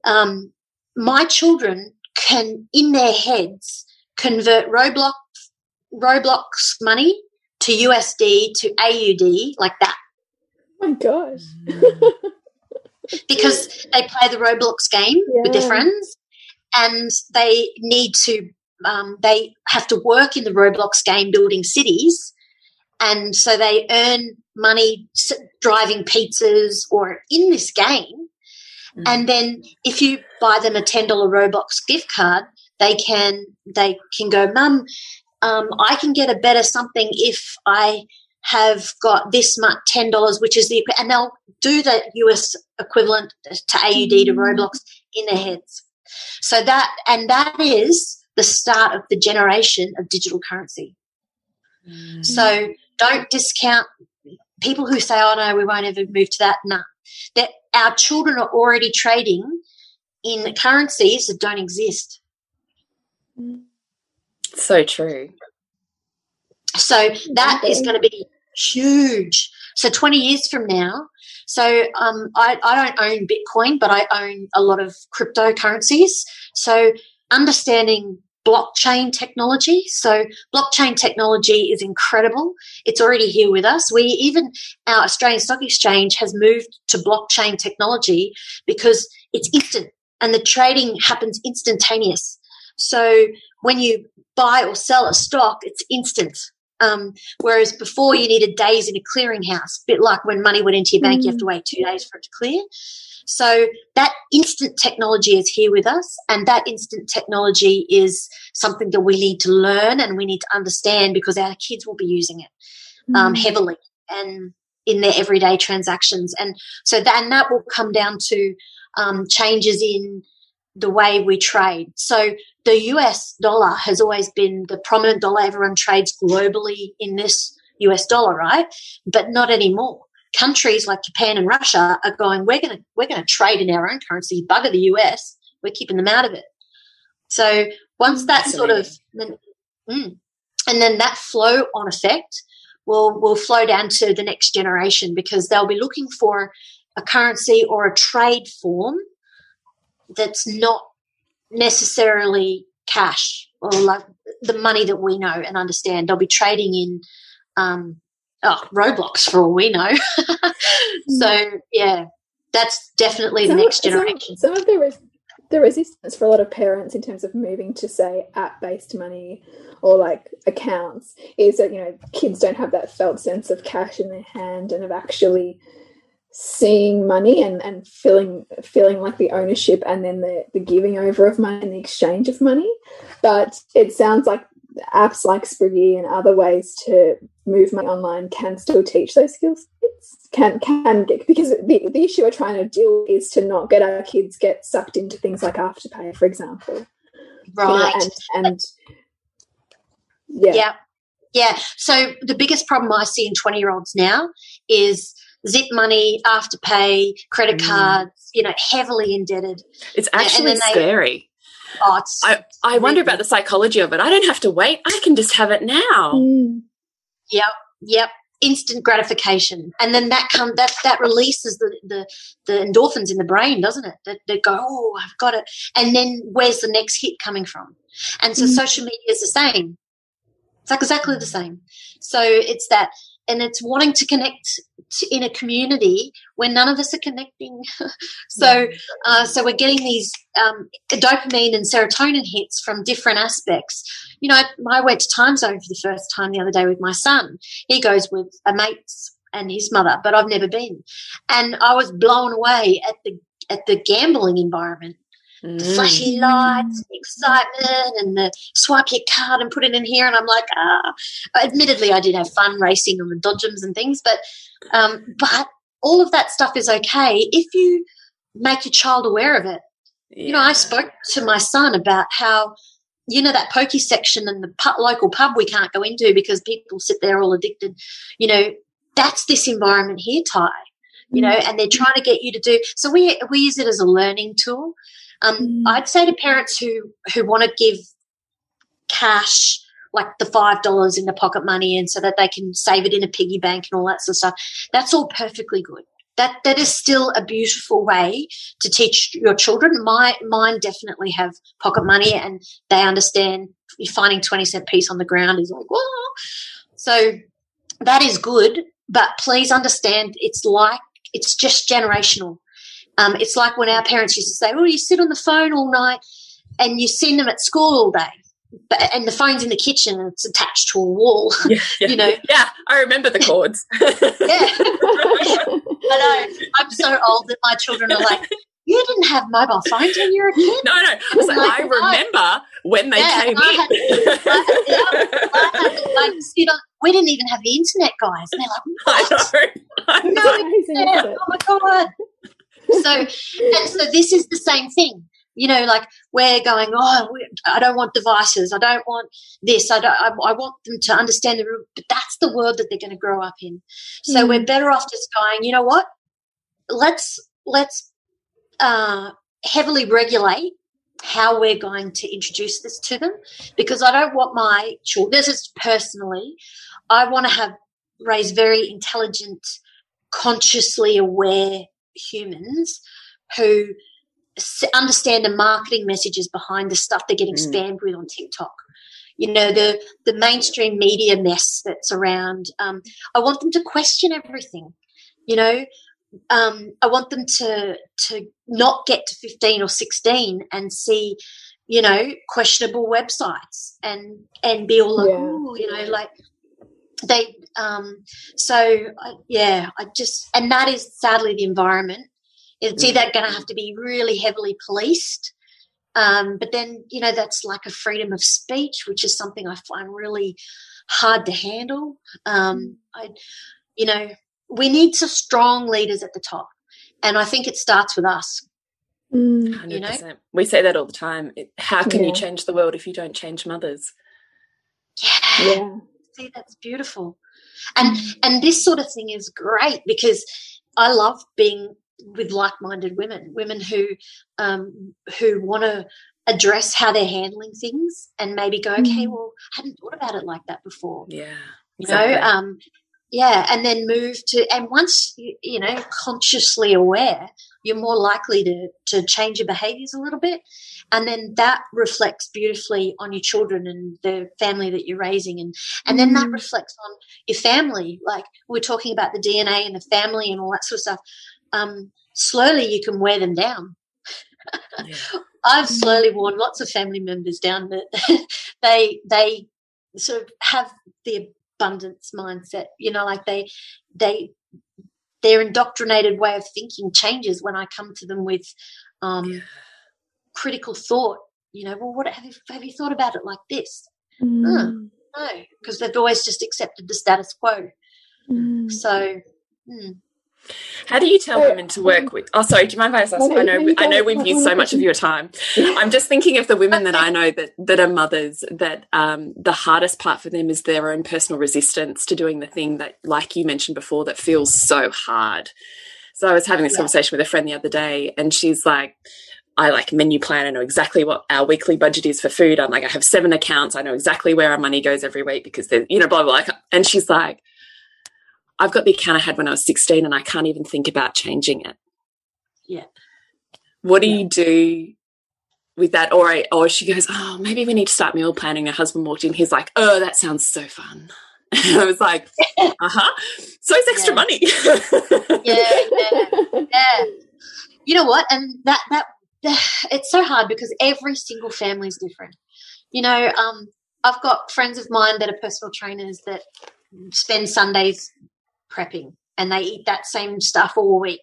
um, my children can, in their heads, convert Roblox Roblox money to USD to AUD like that. Oh my gosh. because they play the Roblox game yeah. with their friends and they need to um, they have to work in the Roblox game building cities and so they earn money driving pizzas or in this game. Mm. And then if you buy them a $10 Roblox gift card, they can, they can go, mum, um, I can get a better something if I have got this much ten dollars, which is the and they'll do the US equivalent to AUD to mm. Roblox in their heads. So that and that is the start of the generation of digital currency. Mm. So don't discount people who say, "Oh no, we won't ever move to that." No, that our children are already trading in currencies that don't exist. So true. So that is going to be huge. So 20 years from now, so um, I, I don't own Bitcoin, but I own a lot of cryptocurrencies. So understanding blockchain technology. So blockchain technology is incredible. It's already here with us. We even our Australian Stock Exchange has moved to blockchain technology because it's instant and the trading happens instantaneous. So when you buy or sell a stock, it's instant. Um, whereas before you needed days in a clearinghouse, a bit like when money went into your bank, mm. you have to mm. wait two days for it to clear. So that instant technology is here with us, and that instant technology is something that we need to learn and we need to understand because our kids will be using it um, mm. heavily and in their everyday transactions. And so that, and that will come down to um, changes in the way we trade. So the US dollar has always been the prominent dollar. Everyone trades globally in this US dollar, right? But not anymore. Countries like Japan and Russia are going, we're going to, we're going to trade in our own currency, bugger the US. We're keeping them out of it. So once that sort of, mm, and then that flow on effect will, will flow down to the next generation because they'll be looking for a currency or a trade form that's not necessarily cash or like the money that we know and understand. They'll be trading in um, oh, Roblox for all we know. so yeah, that's definitely some the next generation. Some, some of the res- the resistance for a lot of parents in terms of moving to say app based money or like accounts is that you know kids don't have that felt sense of cash in their hand and of actually seeing money and, and feeling feeling like the ownership and then the, the giving over of money and the exchange of money. But it sounds like apps like Spriggy and other ways to move money online can still teach those skills. Can can get because the, the issue we're trying to deal is to not get our kids get sucked into things like afterpay, for example. Right. You know, and, and yeah. Yeah. Yeah. So the biggest problem I see in 20 year olds now is zip money, afterpay, credit mm. cards, you know, heavily indebted. It's actually they, scary. Oh, I, I really wonder about the psychology of it. I don't have to wait. I can just have it now. Mm. Yep. Yep. Instant gratification. And then that come that that releases the, the the endorphins in the brain, doesn't it? That, that go, oh, I've got it. And then where's the next hit coming from? And so mm. social media is the same. It's like exactly the same. So it's that and it's wanting to connect to, in a community where none of us are connecting. so, uh, so we're getting these um, dopamine and serotonin hits from different aspects. You know, I went to Timezone for the first time the other day with my son. He goes with a mate's and his mother, but I've never been, and I was blown away at the at the gambling environment the flashy mm. lights, the excitement, and the swipe your card and put it in here. And I'm like, ah. Admittedly, I did have fun racing on the dodgems and things, but um, but all of that stuff is okay if you make your child aware of it. Yeah. You know, I spoke to my son about how you know that pokey section and the local pub we can't go into because people sit there all addicted. You know, that's this environment here, Ty. You know, mm. and they're trying to get you to do. So we we use it as a learning tool. Um, mm. I'd say to parents who who want to give cash like the five dollars in the pocket money and so that they can save it in a piggy bank and all that sort of stuff. That's all perfectly good. That that is still a beautiful way to teach your children. My mine definitely have pocket money and they understand finding twenty cent piece on the ground is like whoa. So that is good, but please understand it's like it's just generational. Um, it's like when our parents used to say, "Oh, you sit on the phone all night and you send them at school all day." But, and the phone's in the kitchen and it's attached to a wall. Yeah, yeah. you know. Yeah, I remember the cords. yeah, I know. I'm so old that my children are like, "You didn't have mobile phones when you were a kid." No, no. I, like, like, I remember when they yeah, came in. I had, I had, like, sit on, we didn't even have the internet, guys. And they're like, "What? I know. I know. No, oh my god!" So and so this is the same thing you know like we're going oh i don't want devices. I don't want this. I don't i, I want them to understand the but that's the world that they're going to grow up in. So mm. we're better off just going you know what? Let's let's uh, heavily regulate how we're going to introduce this to them because I don't want my children, this is personally, I want to have raise very intelligent, consciously aware humans who understand the marketing messages behind the stuff they're getting mm. spammed with on TikTok. You know the the mainstream media mess that's around. Um, I want them to question everything. You know, um, I want them to to not get to fifteen or sixteen and see, you know, questionable websites and and be all like, yeah. you know, like they. Um, so I, yeah, I just and that is sadly the environment. It's mm. either going to have to be really heavily policed, um, but then you know that's like a freedom of speech, which is something I find really hard to handle. Um, mm. I, you know, we need some strong leaders at the top. And I think it starts with us. Mm. You know? We say that all the time. How can yeah. you change the world if you don't change mothers? Yeah. yeah. See, that's beautiful. And and this sort of thing is great because I love being with like-minded women, women who um, who want to address how they're handling things and maybe go, okay, mm. well, I hadn't thought about it like that before. Yeah. You know, um, yeah and then move to and once you, you know consciously aware you're more likely to to change your behaviors a little bit. And then that reflects beautifully on your children and the family that you're raising. And and then that mm. reflects on your family. Like we're talking about the dna and the family and all that sort of stuff. Um, slowly you can wear them down. Yeah. i've slowly worn lots of family members down that they they sort of have the abundance mindset you know like they they their indoctrinated way of thinking changes when i come to them with um, yeah. critical thought you know well what have you, have you thought about it like this mm. no because they've always just accepted the status quo mm. so mm. How do you tell women to work with? Oh, sorry. Do you mind if I ask? I know, I know we've used so much of your time. I'm just thinking of the women that I know that that are mothers. That um, the hardest part for them is their own personal resistance to doing the thing that, like you mentioned before, that feels so hard. So I was having this yeah. conversation with a friend the other day, and she's like, I like menu plan. I know exactly what our weekly budget is for food. I'm like, I have seven accounts. I know exactly where our money goes every week because there's, you know, blah, blah, blah. And she's like, I've got the account I had when I was 16 and I can't even think about changing it. Yeah. What do yeah. you do with that? Or, I, or she goes, Oh, maybe we need to start meal planning. Her husband walked in. He's like, Oh, that sounds so fun. And I was like, Uh huh. So it's extra yeah. money. yeah, yeah, yeah. You know what? And that, that, it's so hard because every single family is different. You know, um, I've got friends of mine that are personal trainers that spend Sundays prepping and they eat that same stuff all week.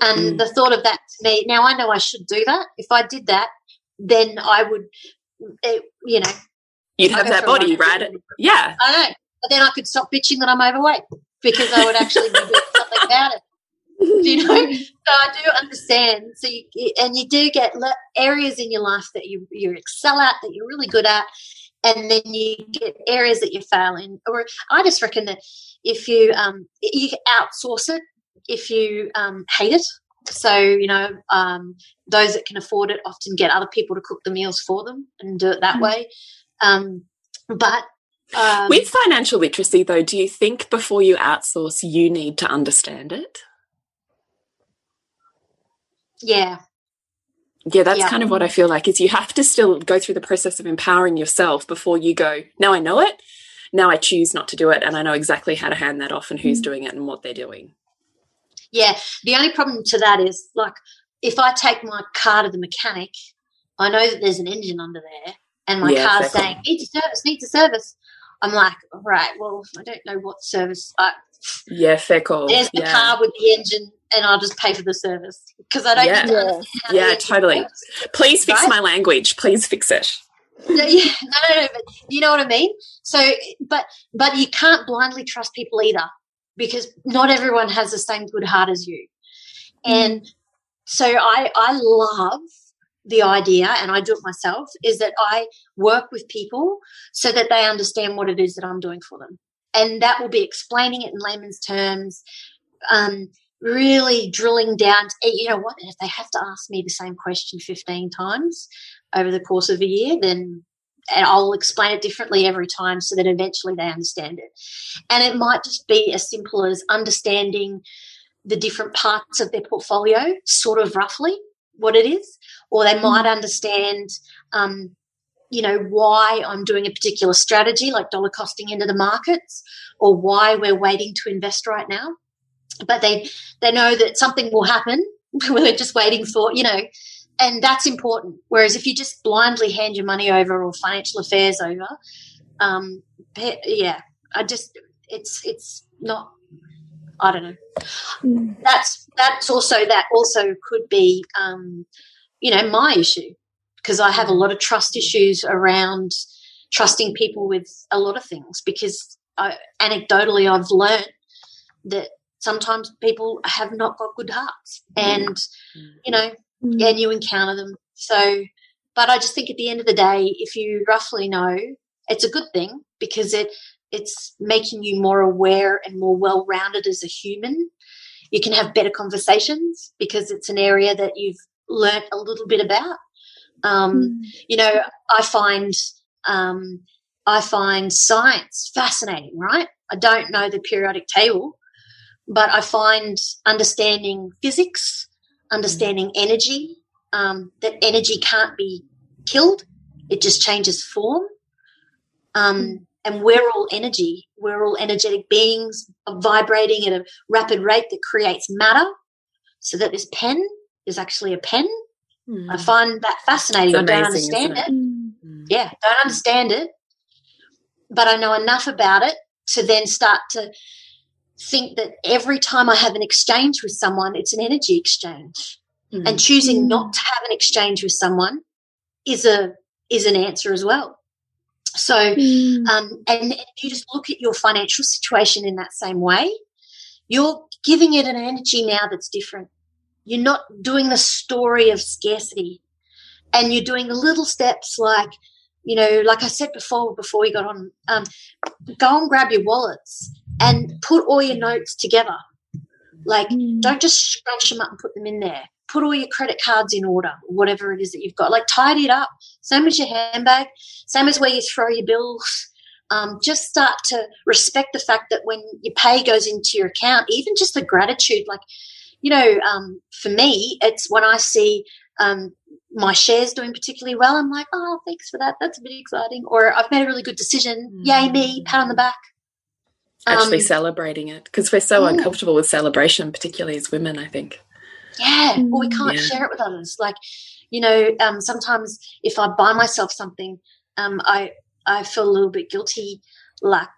And mm. the thought of that to me, now I know I should do that. If I did that, then I would, it, you know. You'd have that body, right? Yeah. I know. But then I could stop bitching that I'm overweight because I would actually be doing something about it. you know? So I do understand. So you, and you do get areas in your life that you, you excel at, that you're really good at, and then you get areas that you fail in. Or I just reckon that if you um, you outsource it if you um, hate it. So you know um, those that can afford it often get other people to cook the meals for them and do it that mm-hmm. way. Um, but um, with financial literacy, though, do you think before you outsource, you need to understand it? Yeah, yeah that's yeah. kind of what i feel like is you have to still go through the process of empowering yourself before you go now i know it now i choose not to do it and i know exactly how to hand that off and who's mm. doing it and what they're doing yeah the only problem to that is like if i take my car to the mechanic i know that there's an engine under there and my yeah, car's exactly. saying needs a service needs a service i'm like right well i don't know what service I, yeah fair call there's the yeah. car with the engine and I'll just pay for the service because I don't yeah. yeah, yeah totally. Works, Please fix right? my language. Please fix it. no, yeah, no, no, no, but you know what I mean. So, but but you can't blindly trust people either because not everyone has the same good heart as you. Mm. And so, I I love the idea, and I do it myself, is that I work with people so that they understand what it is that I'm doing for them, and that will be explaining it in layman's terms. Um, really drilling down to, you know what, if they have to ask me the same question 15 times, over the course of a year, then and I'll explain it differently every time so that eventually they understand it. And it might just be as simple as understanding the different parts of their portfolio, sort of roughly what it is, or they might understand, um, you know, why I'm doing a particular strategy, like dollar costing into the markets, or why we're waiting to invest right now. But they they know that something will happen. we're just waiting for, you know, and that's important. Whereas if you just blindly hand your money over or financial affairs over, um, yeah, I just it's it's not. I don't know. Mm. That's that's also that also could be, um, you know, my issue because I have a lot of trust issues around trusting people with a lot of things because I, anecdotally I've learned that sometimes people have not got good hearts and you know mm. and you encounter them. So, but I just think at the end of the day, if you roughly know, it's a good thing because it it's making you more aware and more well rounded as a human. You can have better conversations because it's an area that you've learnt a little bit about. Um, mm. You know, I find um, I find science fascinating. Right? I don't know the periodic table, but I find understanding physics understanding energy, um, that energy can't be killed, it just changes form. Um, and we're all energy, we're all energetic beings vibrating at a rapid rate that creates matter. So that this pen is actually a pen. Mm. I find that fascinating. Amazing, I don't understand it. it. Mm. Yeah, don't understand it. But I know enough about it to then start to think that every time I have an exchange with someone, it's an energy exchange. Mm. And choosing mm. not to have an exchange with someone is a is an answer as well. So, mm. um, and you just look at your financial situation in that same way, you're giving it an energy now that's different. You're not doing the story of scarcity, and you're doing the little steps like, you know, like I said before, before we got on, um, go and grab your wallets and put all your notes together. Like, mm. don't just scrunch them up and put them in there. Put all your credit cards in order, whatever it is that you've got. Like, tidy it up. Same as your handbag, same as where you throw your bills. Um, just start to respect the fact that when your pay goes into your account, even just the gratitude, like, you know, um, for me, it's when I see um, my shares doing particularly well, I'm like, oh, thanks for that. That's a bit exciting. Or I've made a really good decision. Mm. Yay, me, pat on the back actually um, celebrating it because we're so uncomfortable with celebration, particularly as women, I think. Yeah, well, we can't yeah. share it with others. Like, you know, um, sometimes if I buy myself something, um, I I feel a little bit guilty, like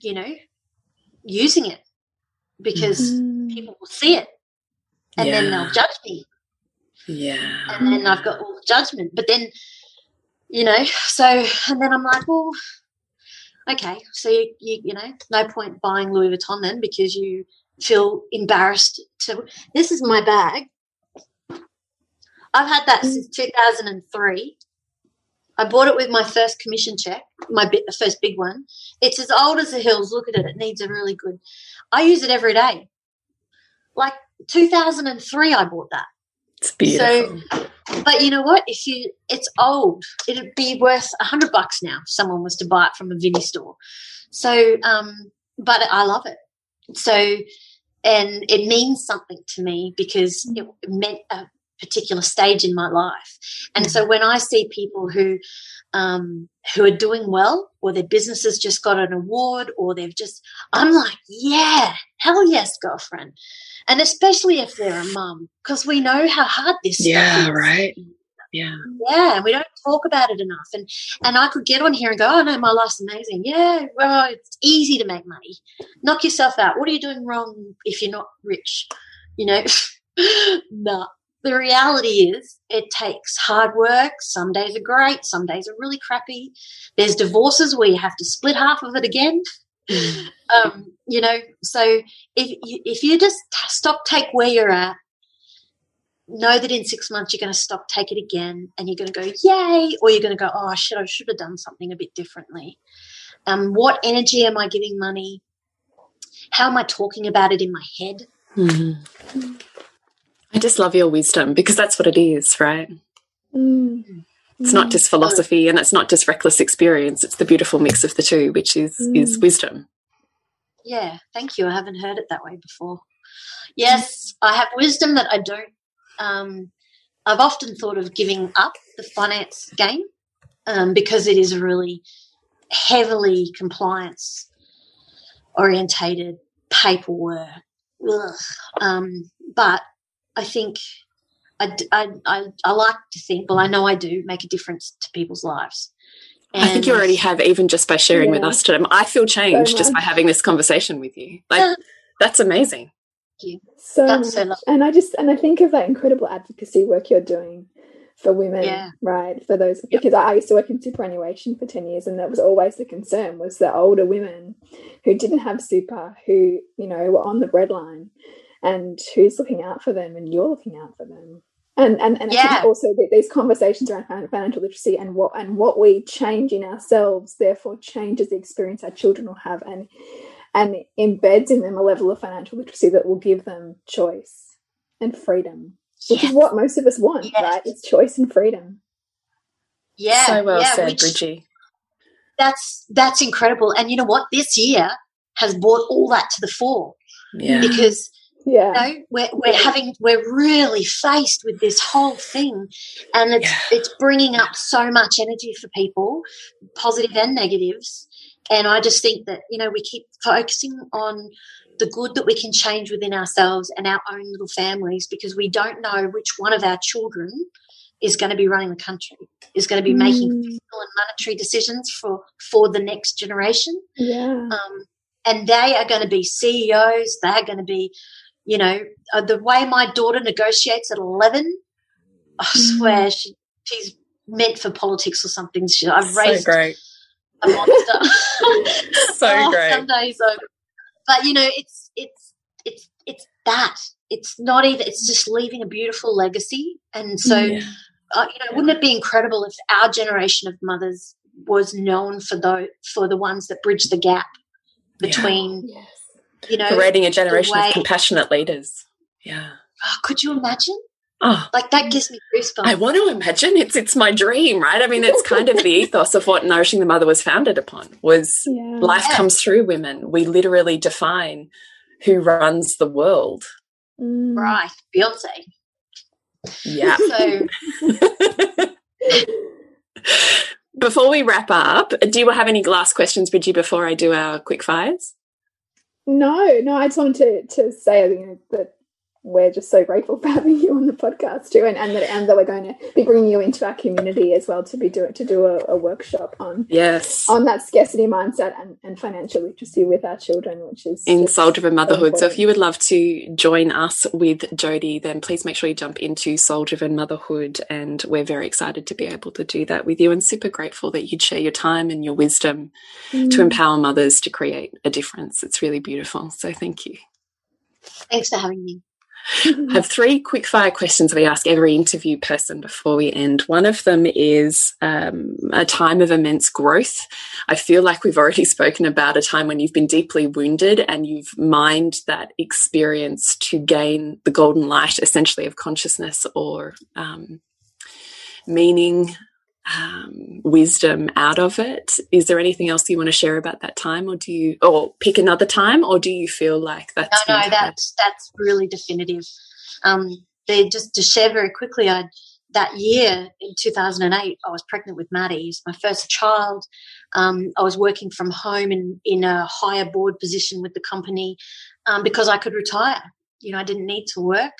you know, using it because mm. people will see it and yeah. then they'll judge me. Yeah, and then I've got all the judgment. But then, you know, so and then I'm like, well, okay, so you, you, you know, no point buying Louis Vuitton then because you feel embarrassed to. This is my bag. I've had that mm. since 2003. I bought it with my first commission check, my first big one. It's as old as the hills. Look at it; it needs a really good. I use it every day. Like 2003, I bought that. It's beautiful. So but you know what? If you, it's old. It'd be worth a hundred bucks now if someone was to buy it from a Vinnie store. So, um, but I love it. So, and it means something to me because it meant a particular stage in my life. And so when I see people who, um, who are doing well or their business has just got an award or they've just, I'm like, yeah, hell yes, girlfriend and especially if they're a mum, because we know how hard this is. yeah, right. Yeah. Yeah, and we don't talk about it enough. And and I could get on here and go, oh no, my life's amazing. Yeah, well, it's easy to make money. Knock yourself out. What are you doing wrong if you're not rich? You know, no. The reality is, it takes hard work. Some days are great, some days are really crappy. There's divorces where you have to split half of it again. Mm. um, you know, so if you, if you just stop take where you're at, know that in six months you're going to stop take it again, and you're going to go yay, or you're going to go oh shit, I should have done something a bit differently. Um, what energy am I giving money? How am I talking about it in my head? Mm. I just love your wisdom because that's what it is, right? Mm. It's mm. not just philosophy and it's not just reckless experience. It's the beautiful mix of the two, which is mm. is wisdom. Yeah, thank you. I haven't heard it that way before. Yes, I have wisdom that I don't. Um, I've often thought of giving up the finance game um, because it is a really heavily compliance orientated paperwork. Um, but I think I, I, I, I, like to think, well, I know I do make a difference to people's lives. And I think you already have, even just by sharing yeah. with us today. I feel changed so just by having this conversation with you. Like, that's amazing. So, so and I just and I think of that incredible advocacy work you're doing for women, yeah. right? For those yep. because I used to work in superannuation for ten years, and that was always the concern was the older women who didn't have super, who you know were on the breadline, and who's looking out for them, and you're looking out for them. And and, and yeah. also these conversations around financial literacy and what and what we change in ourselves, therefore changes the experience our children will have, and and embeds in them a level of financial literacy that will give them choice and freedom, which yes. is what most of us want, yes. right? It's choice and freedom. Yeah, so well yeah, said, Bridgie. That's that's incredible, and you know what? This year has brought all that to the fore. Yeah, because yeah. You know, we're, we're having we're really faced with this whole thing and it's yeah. it's bringing up so much energy for people positive and negatives and I just think that, you know, we keep focusing on the good that we can change within ourselves and our own little families because we don't know which one of our children is going to be running the country, is going to be mm. making fiscal and monetary decisions for, for the next generation. Yeah. Um, and they are going to be CEOs. They're going to be, you know, uh, the way my daughter negotiates at 11, I mm. swear she, she's meant for politics or something. She, I've raised so great a monster. so oh, great. Some days, so, but you know, it's it's it's it's that. It's not even. It's just leaving a beautiful legacy, and so. Yeah. Uh, you know, wouldn't it be incredible if our generation of mothers was known for the for the ones that bridge the gap between, yeah. Yes. you know, creating a generation of compassionate leaders. Yeah. Oh, could you imagine? Oh, like that gives me goosebumps. I want to imagine it's it's my dream, right? I mean, it's kind of the ethos of what nourishing the mother was founded upon. Was yeah. life yeah. comes through women. We literally define who runs the world. Mm. Right, Beyonce. Yeah. So. before we wrap up, do you have any last questions, Bridgie? Before I do our quick fires. No, no. I just wanted to to say you know, that we're just so grateful for having you on the podcast too, and, and that and that we're going to be bringing you into our community as well to be do to do a, a workshop on yes on that scarcity mindset and, and financial literacy with our children, which is in soul driven motherhood. So if you would love to join us with Jodie, then please make sure you jump into soul driven motherhood, and we're very excited to be able to do that with you, and super grateful that you'd share your time and your wisdom mm. to empower mothers to create a difference. It's really beautiful. So thank you. Thanks for having me. I have three quick fire questions we ask every interview person before we end. One of them is um, a time of immense growth. I feel like we've already spoken about a time when you've been deeply wounded and you've mined that experience to gain the golden light, essentially, of consciousness or um, meaning um, wisdom out of it. Is there anything else you want to share about that time, or do you, or pick another time, or do you feel like that's no, no, that's that's really definitive. Um, they just to share very quickly. I that year in 2008, I was pregnant with Maddie, my first child. Um, I was working from home in in a higher board position with the company um, because I could retire you know, I didn't need to work,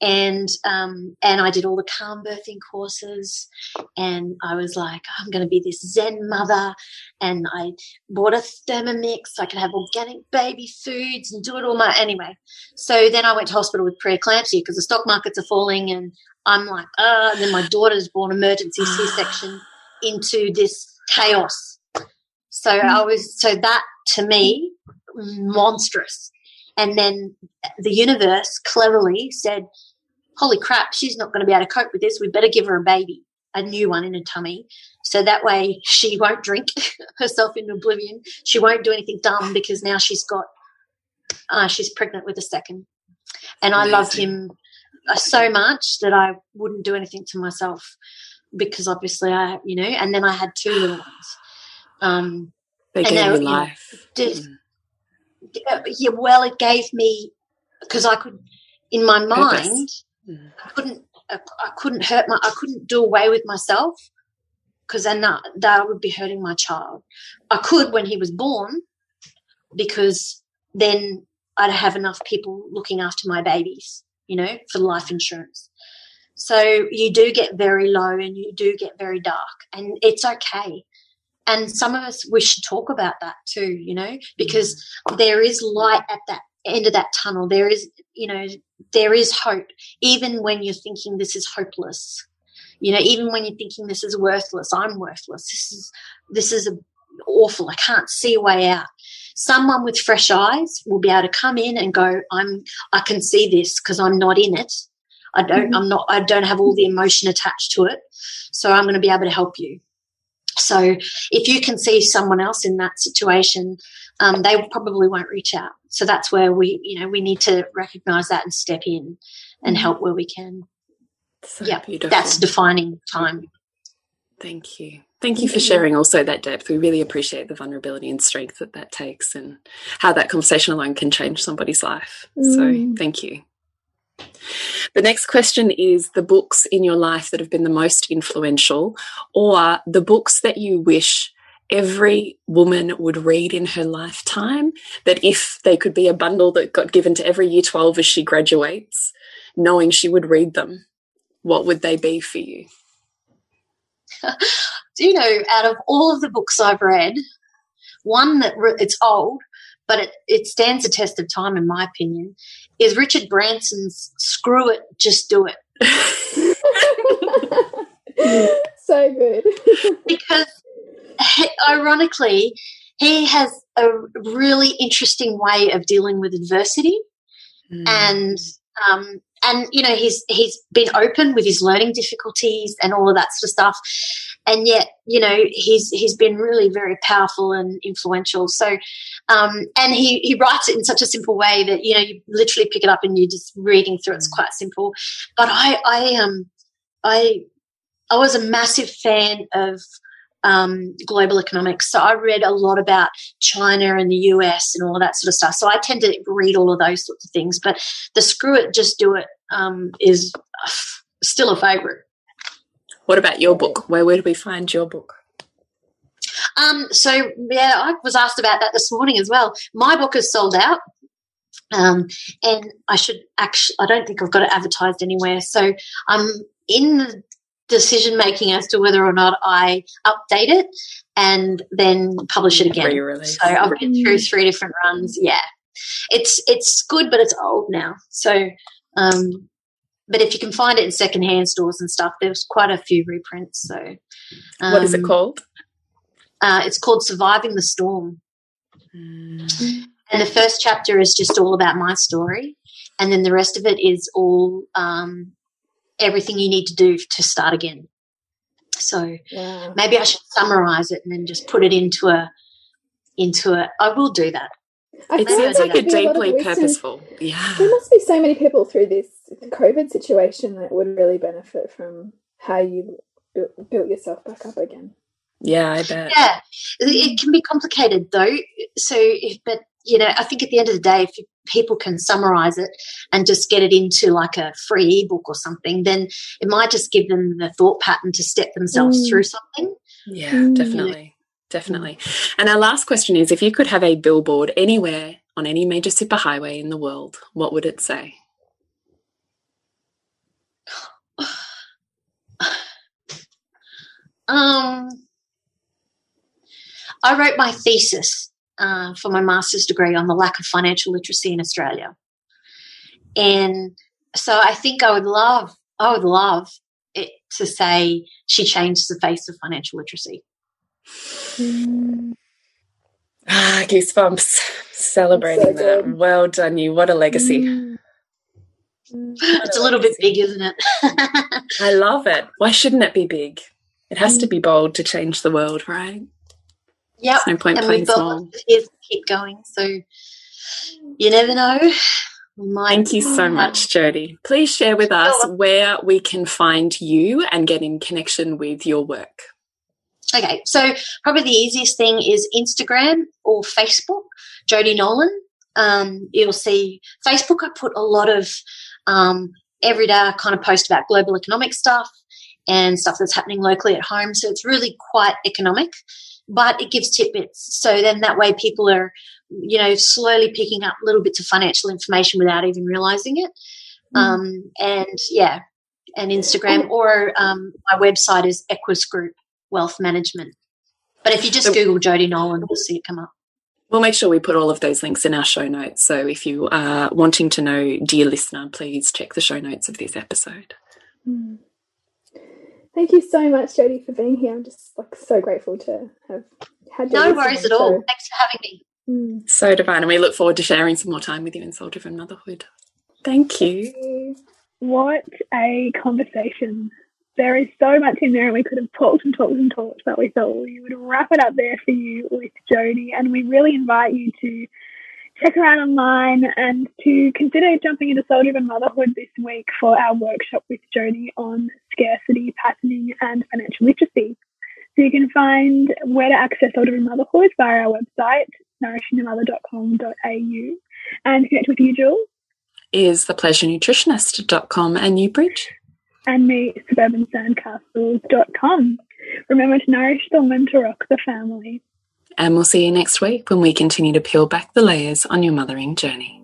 and um, and I did all the calm birthing courses, and I was like, I'm going to be this Zen mother, and I bought a Thermomix. So I could have organic baby foods and do it all my anyway. So then I went to hospital with preeclampsia because the stock markets are falling, and I'm like, uh, and then my daughter's born emergency C-section into this chaos. So I was so that to me monstrous and then the universe cleverly said, Holy crap, she's not going to be able to cope with this. We better give her a baby, a new one in her tummy. So that way she won't drink herself into oblivion. She won't do anything dumb because now she's got, uh, she's pregnant with a second. And Amazing. I loved him uh, so much that I wouldn't do anything to myself because obviously I, you know, and then I had two little ones. Um, they gave you life. Just, mm. Yeah, well, it gave me because I could, in my mind, mm. I couldn't, I, I, couldn't hurt my, I couldn't do away with myself because then that, that would be hurting my child. I could when he was born because then I'd have enough people looking after my babies, you know, for life insurance. So you do get very low and you do get very dark, and it's okay. And some of us, we should talk about that too, you know, because there is light at that end of that tunnel. There is, you know, there is hope, even when you're thinking this is hopeless. You know, even when you're thinking this is worthless, I'm worthless. This is this is a, awful. I can't see a way out. Someone with fresh eyes will be able to come in and go, I'm I can see this because I'm not in it. I don't mm-hmm. I'm not I don't have all the emotion attached to it. So I'm going to be able to help you. So if you can see someone else in that situation, um, they probably won't reach out. So that's where we, you know, we need to recognize that and step in and mm-hmm. help where we can. So yeah, beautiful. that's defining time. Thank you. Thank you for sharing also that depth. We really appreciate the vulnerability and strength that that takes and how that conversation alone can change somebody's life. Mm. So thank you. The next question is the books in your life that have been the most influential, or the books that you wish every woman would read in her lifetime. That if they could be a bundle that got given to every year 12 as she graduates, knowing she would read them, what would they be for you? Do you know, out of all of the books I've read, one that it's old, but it, it stands the test of time, in my opinion, is Richard Branson's Screw It, Just Do It. so good. because ironically, he has a really interesting way of dealing with adversity. Mm. And um, and you know he's he's been open with his learning difficulties and all of that sort of stuff. And yet you know he's he's been really very powerful and influential. So um, and he he writes it in such a simple way that you know you literally pick it up and you're just reading through it's quite simple. But i i um i i was a massive fan of um, global economics. So I read a lot about China and the US and all of that sort of stuff. So I tend to read all of those sorts of things. But the screw it, just do it um, is still a favorite. What about your book? Where would we find your book? Um, so yeah, I was asked about that this morning as well. My book is sold out. Um, and I should actually, I don't think I've got it advertised anywhere. So I'm in the decision making as to whether or not I update it and then publish it again. So I've been through three different runs. Yeah, it's it's good, but it's old now. So, um, but if you can find it in secondhand stores and stuff, there's quite a few reprints. So, um, what is it um, called? Uh, it's called Surviving the Storm. Mm. And the first chapter is just all about my story, and then the rest of it is all um, everything you need to do to start again. So yeah. maybe I should summarize it and then just put it into a into a. I will do that. I it sounds like a deeply purposeful. Yeah, there must be so many people through this COVID situation that would really benefit from how you built yourself back up again. Yeah, I bet. Yeah, it can be complicated though. So, if, but you know, I think at the end of the day, if people can summarize it and just get it into like a free ebook or something, then it might just give them the thought pattern to step themselves mm. through something. Yeah, mm. definitely. Definitely. And our last question is if you could have a billboard anywhere on any major superhighway in the world, what would it say? Um, I wrote my thesis uh, for my master's degree on the lack of financial literacy in Australia. And so I think I would love, I would love it to say she changed the face of financial literacy. Ah, goosebumps. Celebrating so that. Well done, you. What a legacy. Mm. It's a, a little bit big, isn't it? I love it. Why shouldn't it be big? It has to be bold to change the world, right? Yep. There's no point and playing. Years keep going, so you never know. Thank you so much, Jodie. Please share with us where we can find you and get in connection with your work. Okay, so probably the easiest thing is Instagram or Facebook, Jodie Nolan. Um, you'll see Facebook. I put a lot of um, everyday kind of post about global economic stuff and stuff that's happening locally at home. So it's really quite economic, but it gives tidbits. So then that way people are, you know, slowly picking up little bits of financial information without even realizing it. Mm. Um, and yeah, and Instagram or um, my website is Equus Group Wealth Management. But if you just Google Jodie Nolan, you'll see it come up. We'll make sure we put all of those links in our show notes. So if you are wanting to know, dear listener, please check the show notes of this episode. Mm. Thank you so much, Jodie, for being here. I'm just like so grateful to have had you. No worries at all. Thanks for having me. Mm. So divine, and we look forward to sharing some more time with you in Soul Driven Motherhood. Thank you. What a conversation. There is so much in there, and we could have talked and talked and talked, but we thought we would wrap it up there for you with Jodie. And we really invite you to check her out online and to consider jumping into Soul Driven Motherhood this week for our workshop with Jodie on scarcity, patterning, and financial literacy. So you can find where to access Driven Motherhood via our website, nourishingthemother.com.au, and connect with you, Jules. Is thepleasurenutritionist.com and Newbridge. And me, suburbansandcastles.com. Remember to nourish the woman to rock the family. And we'll see you next week when we continue to peel back the layers on your mothering journey.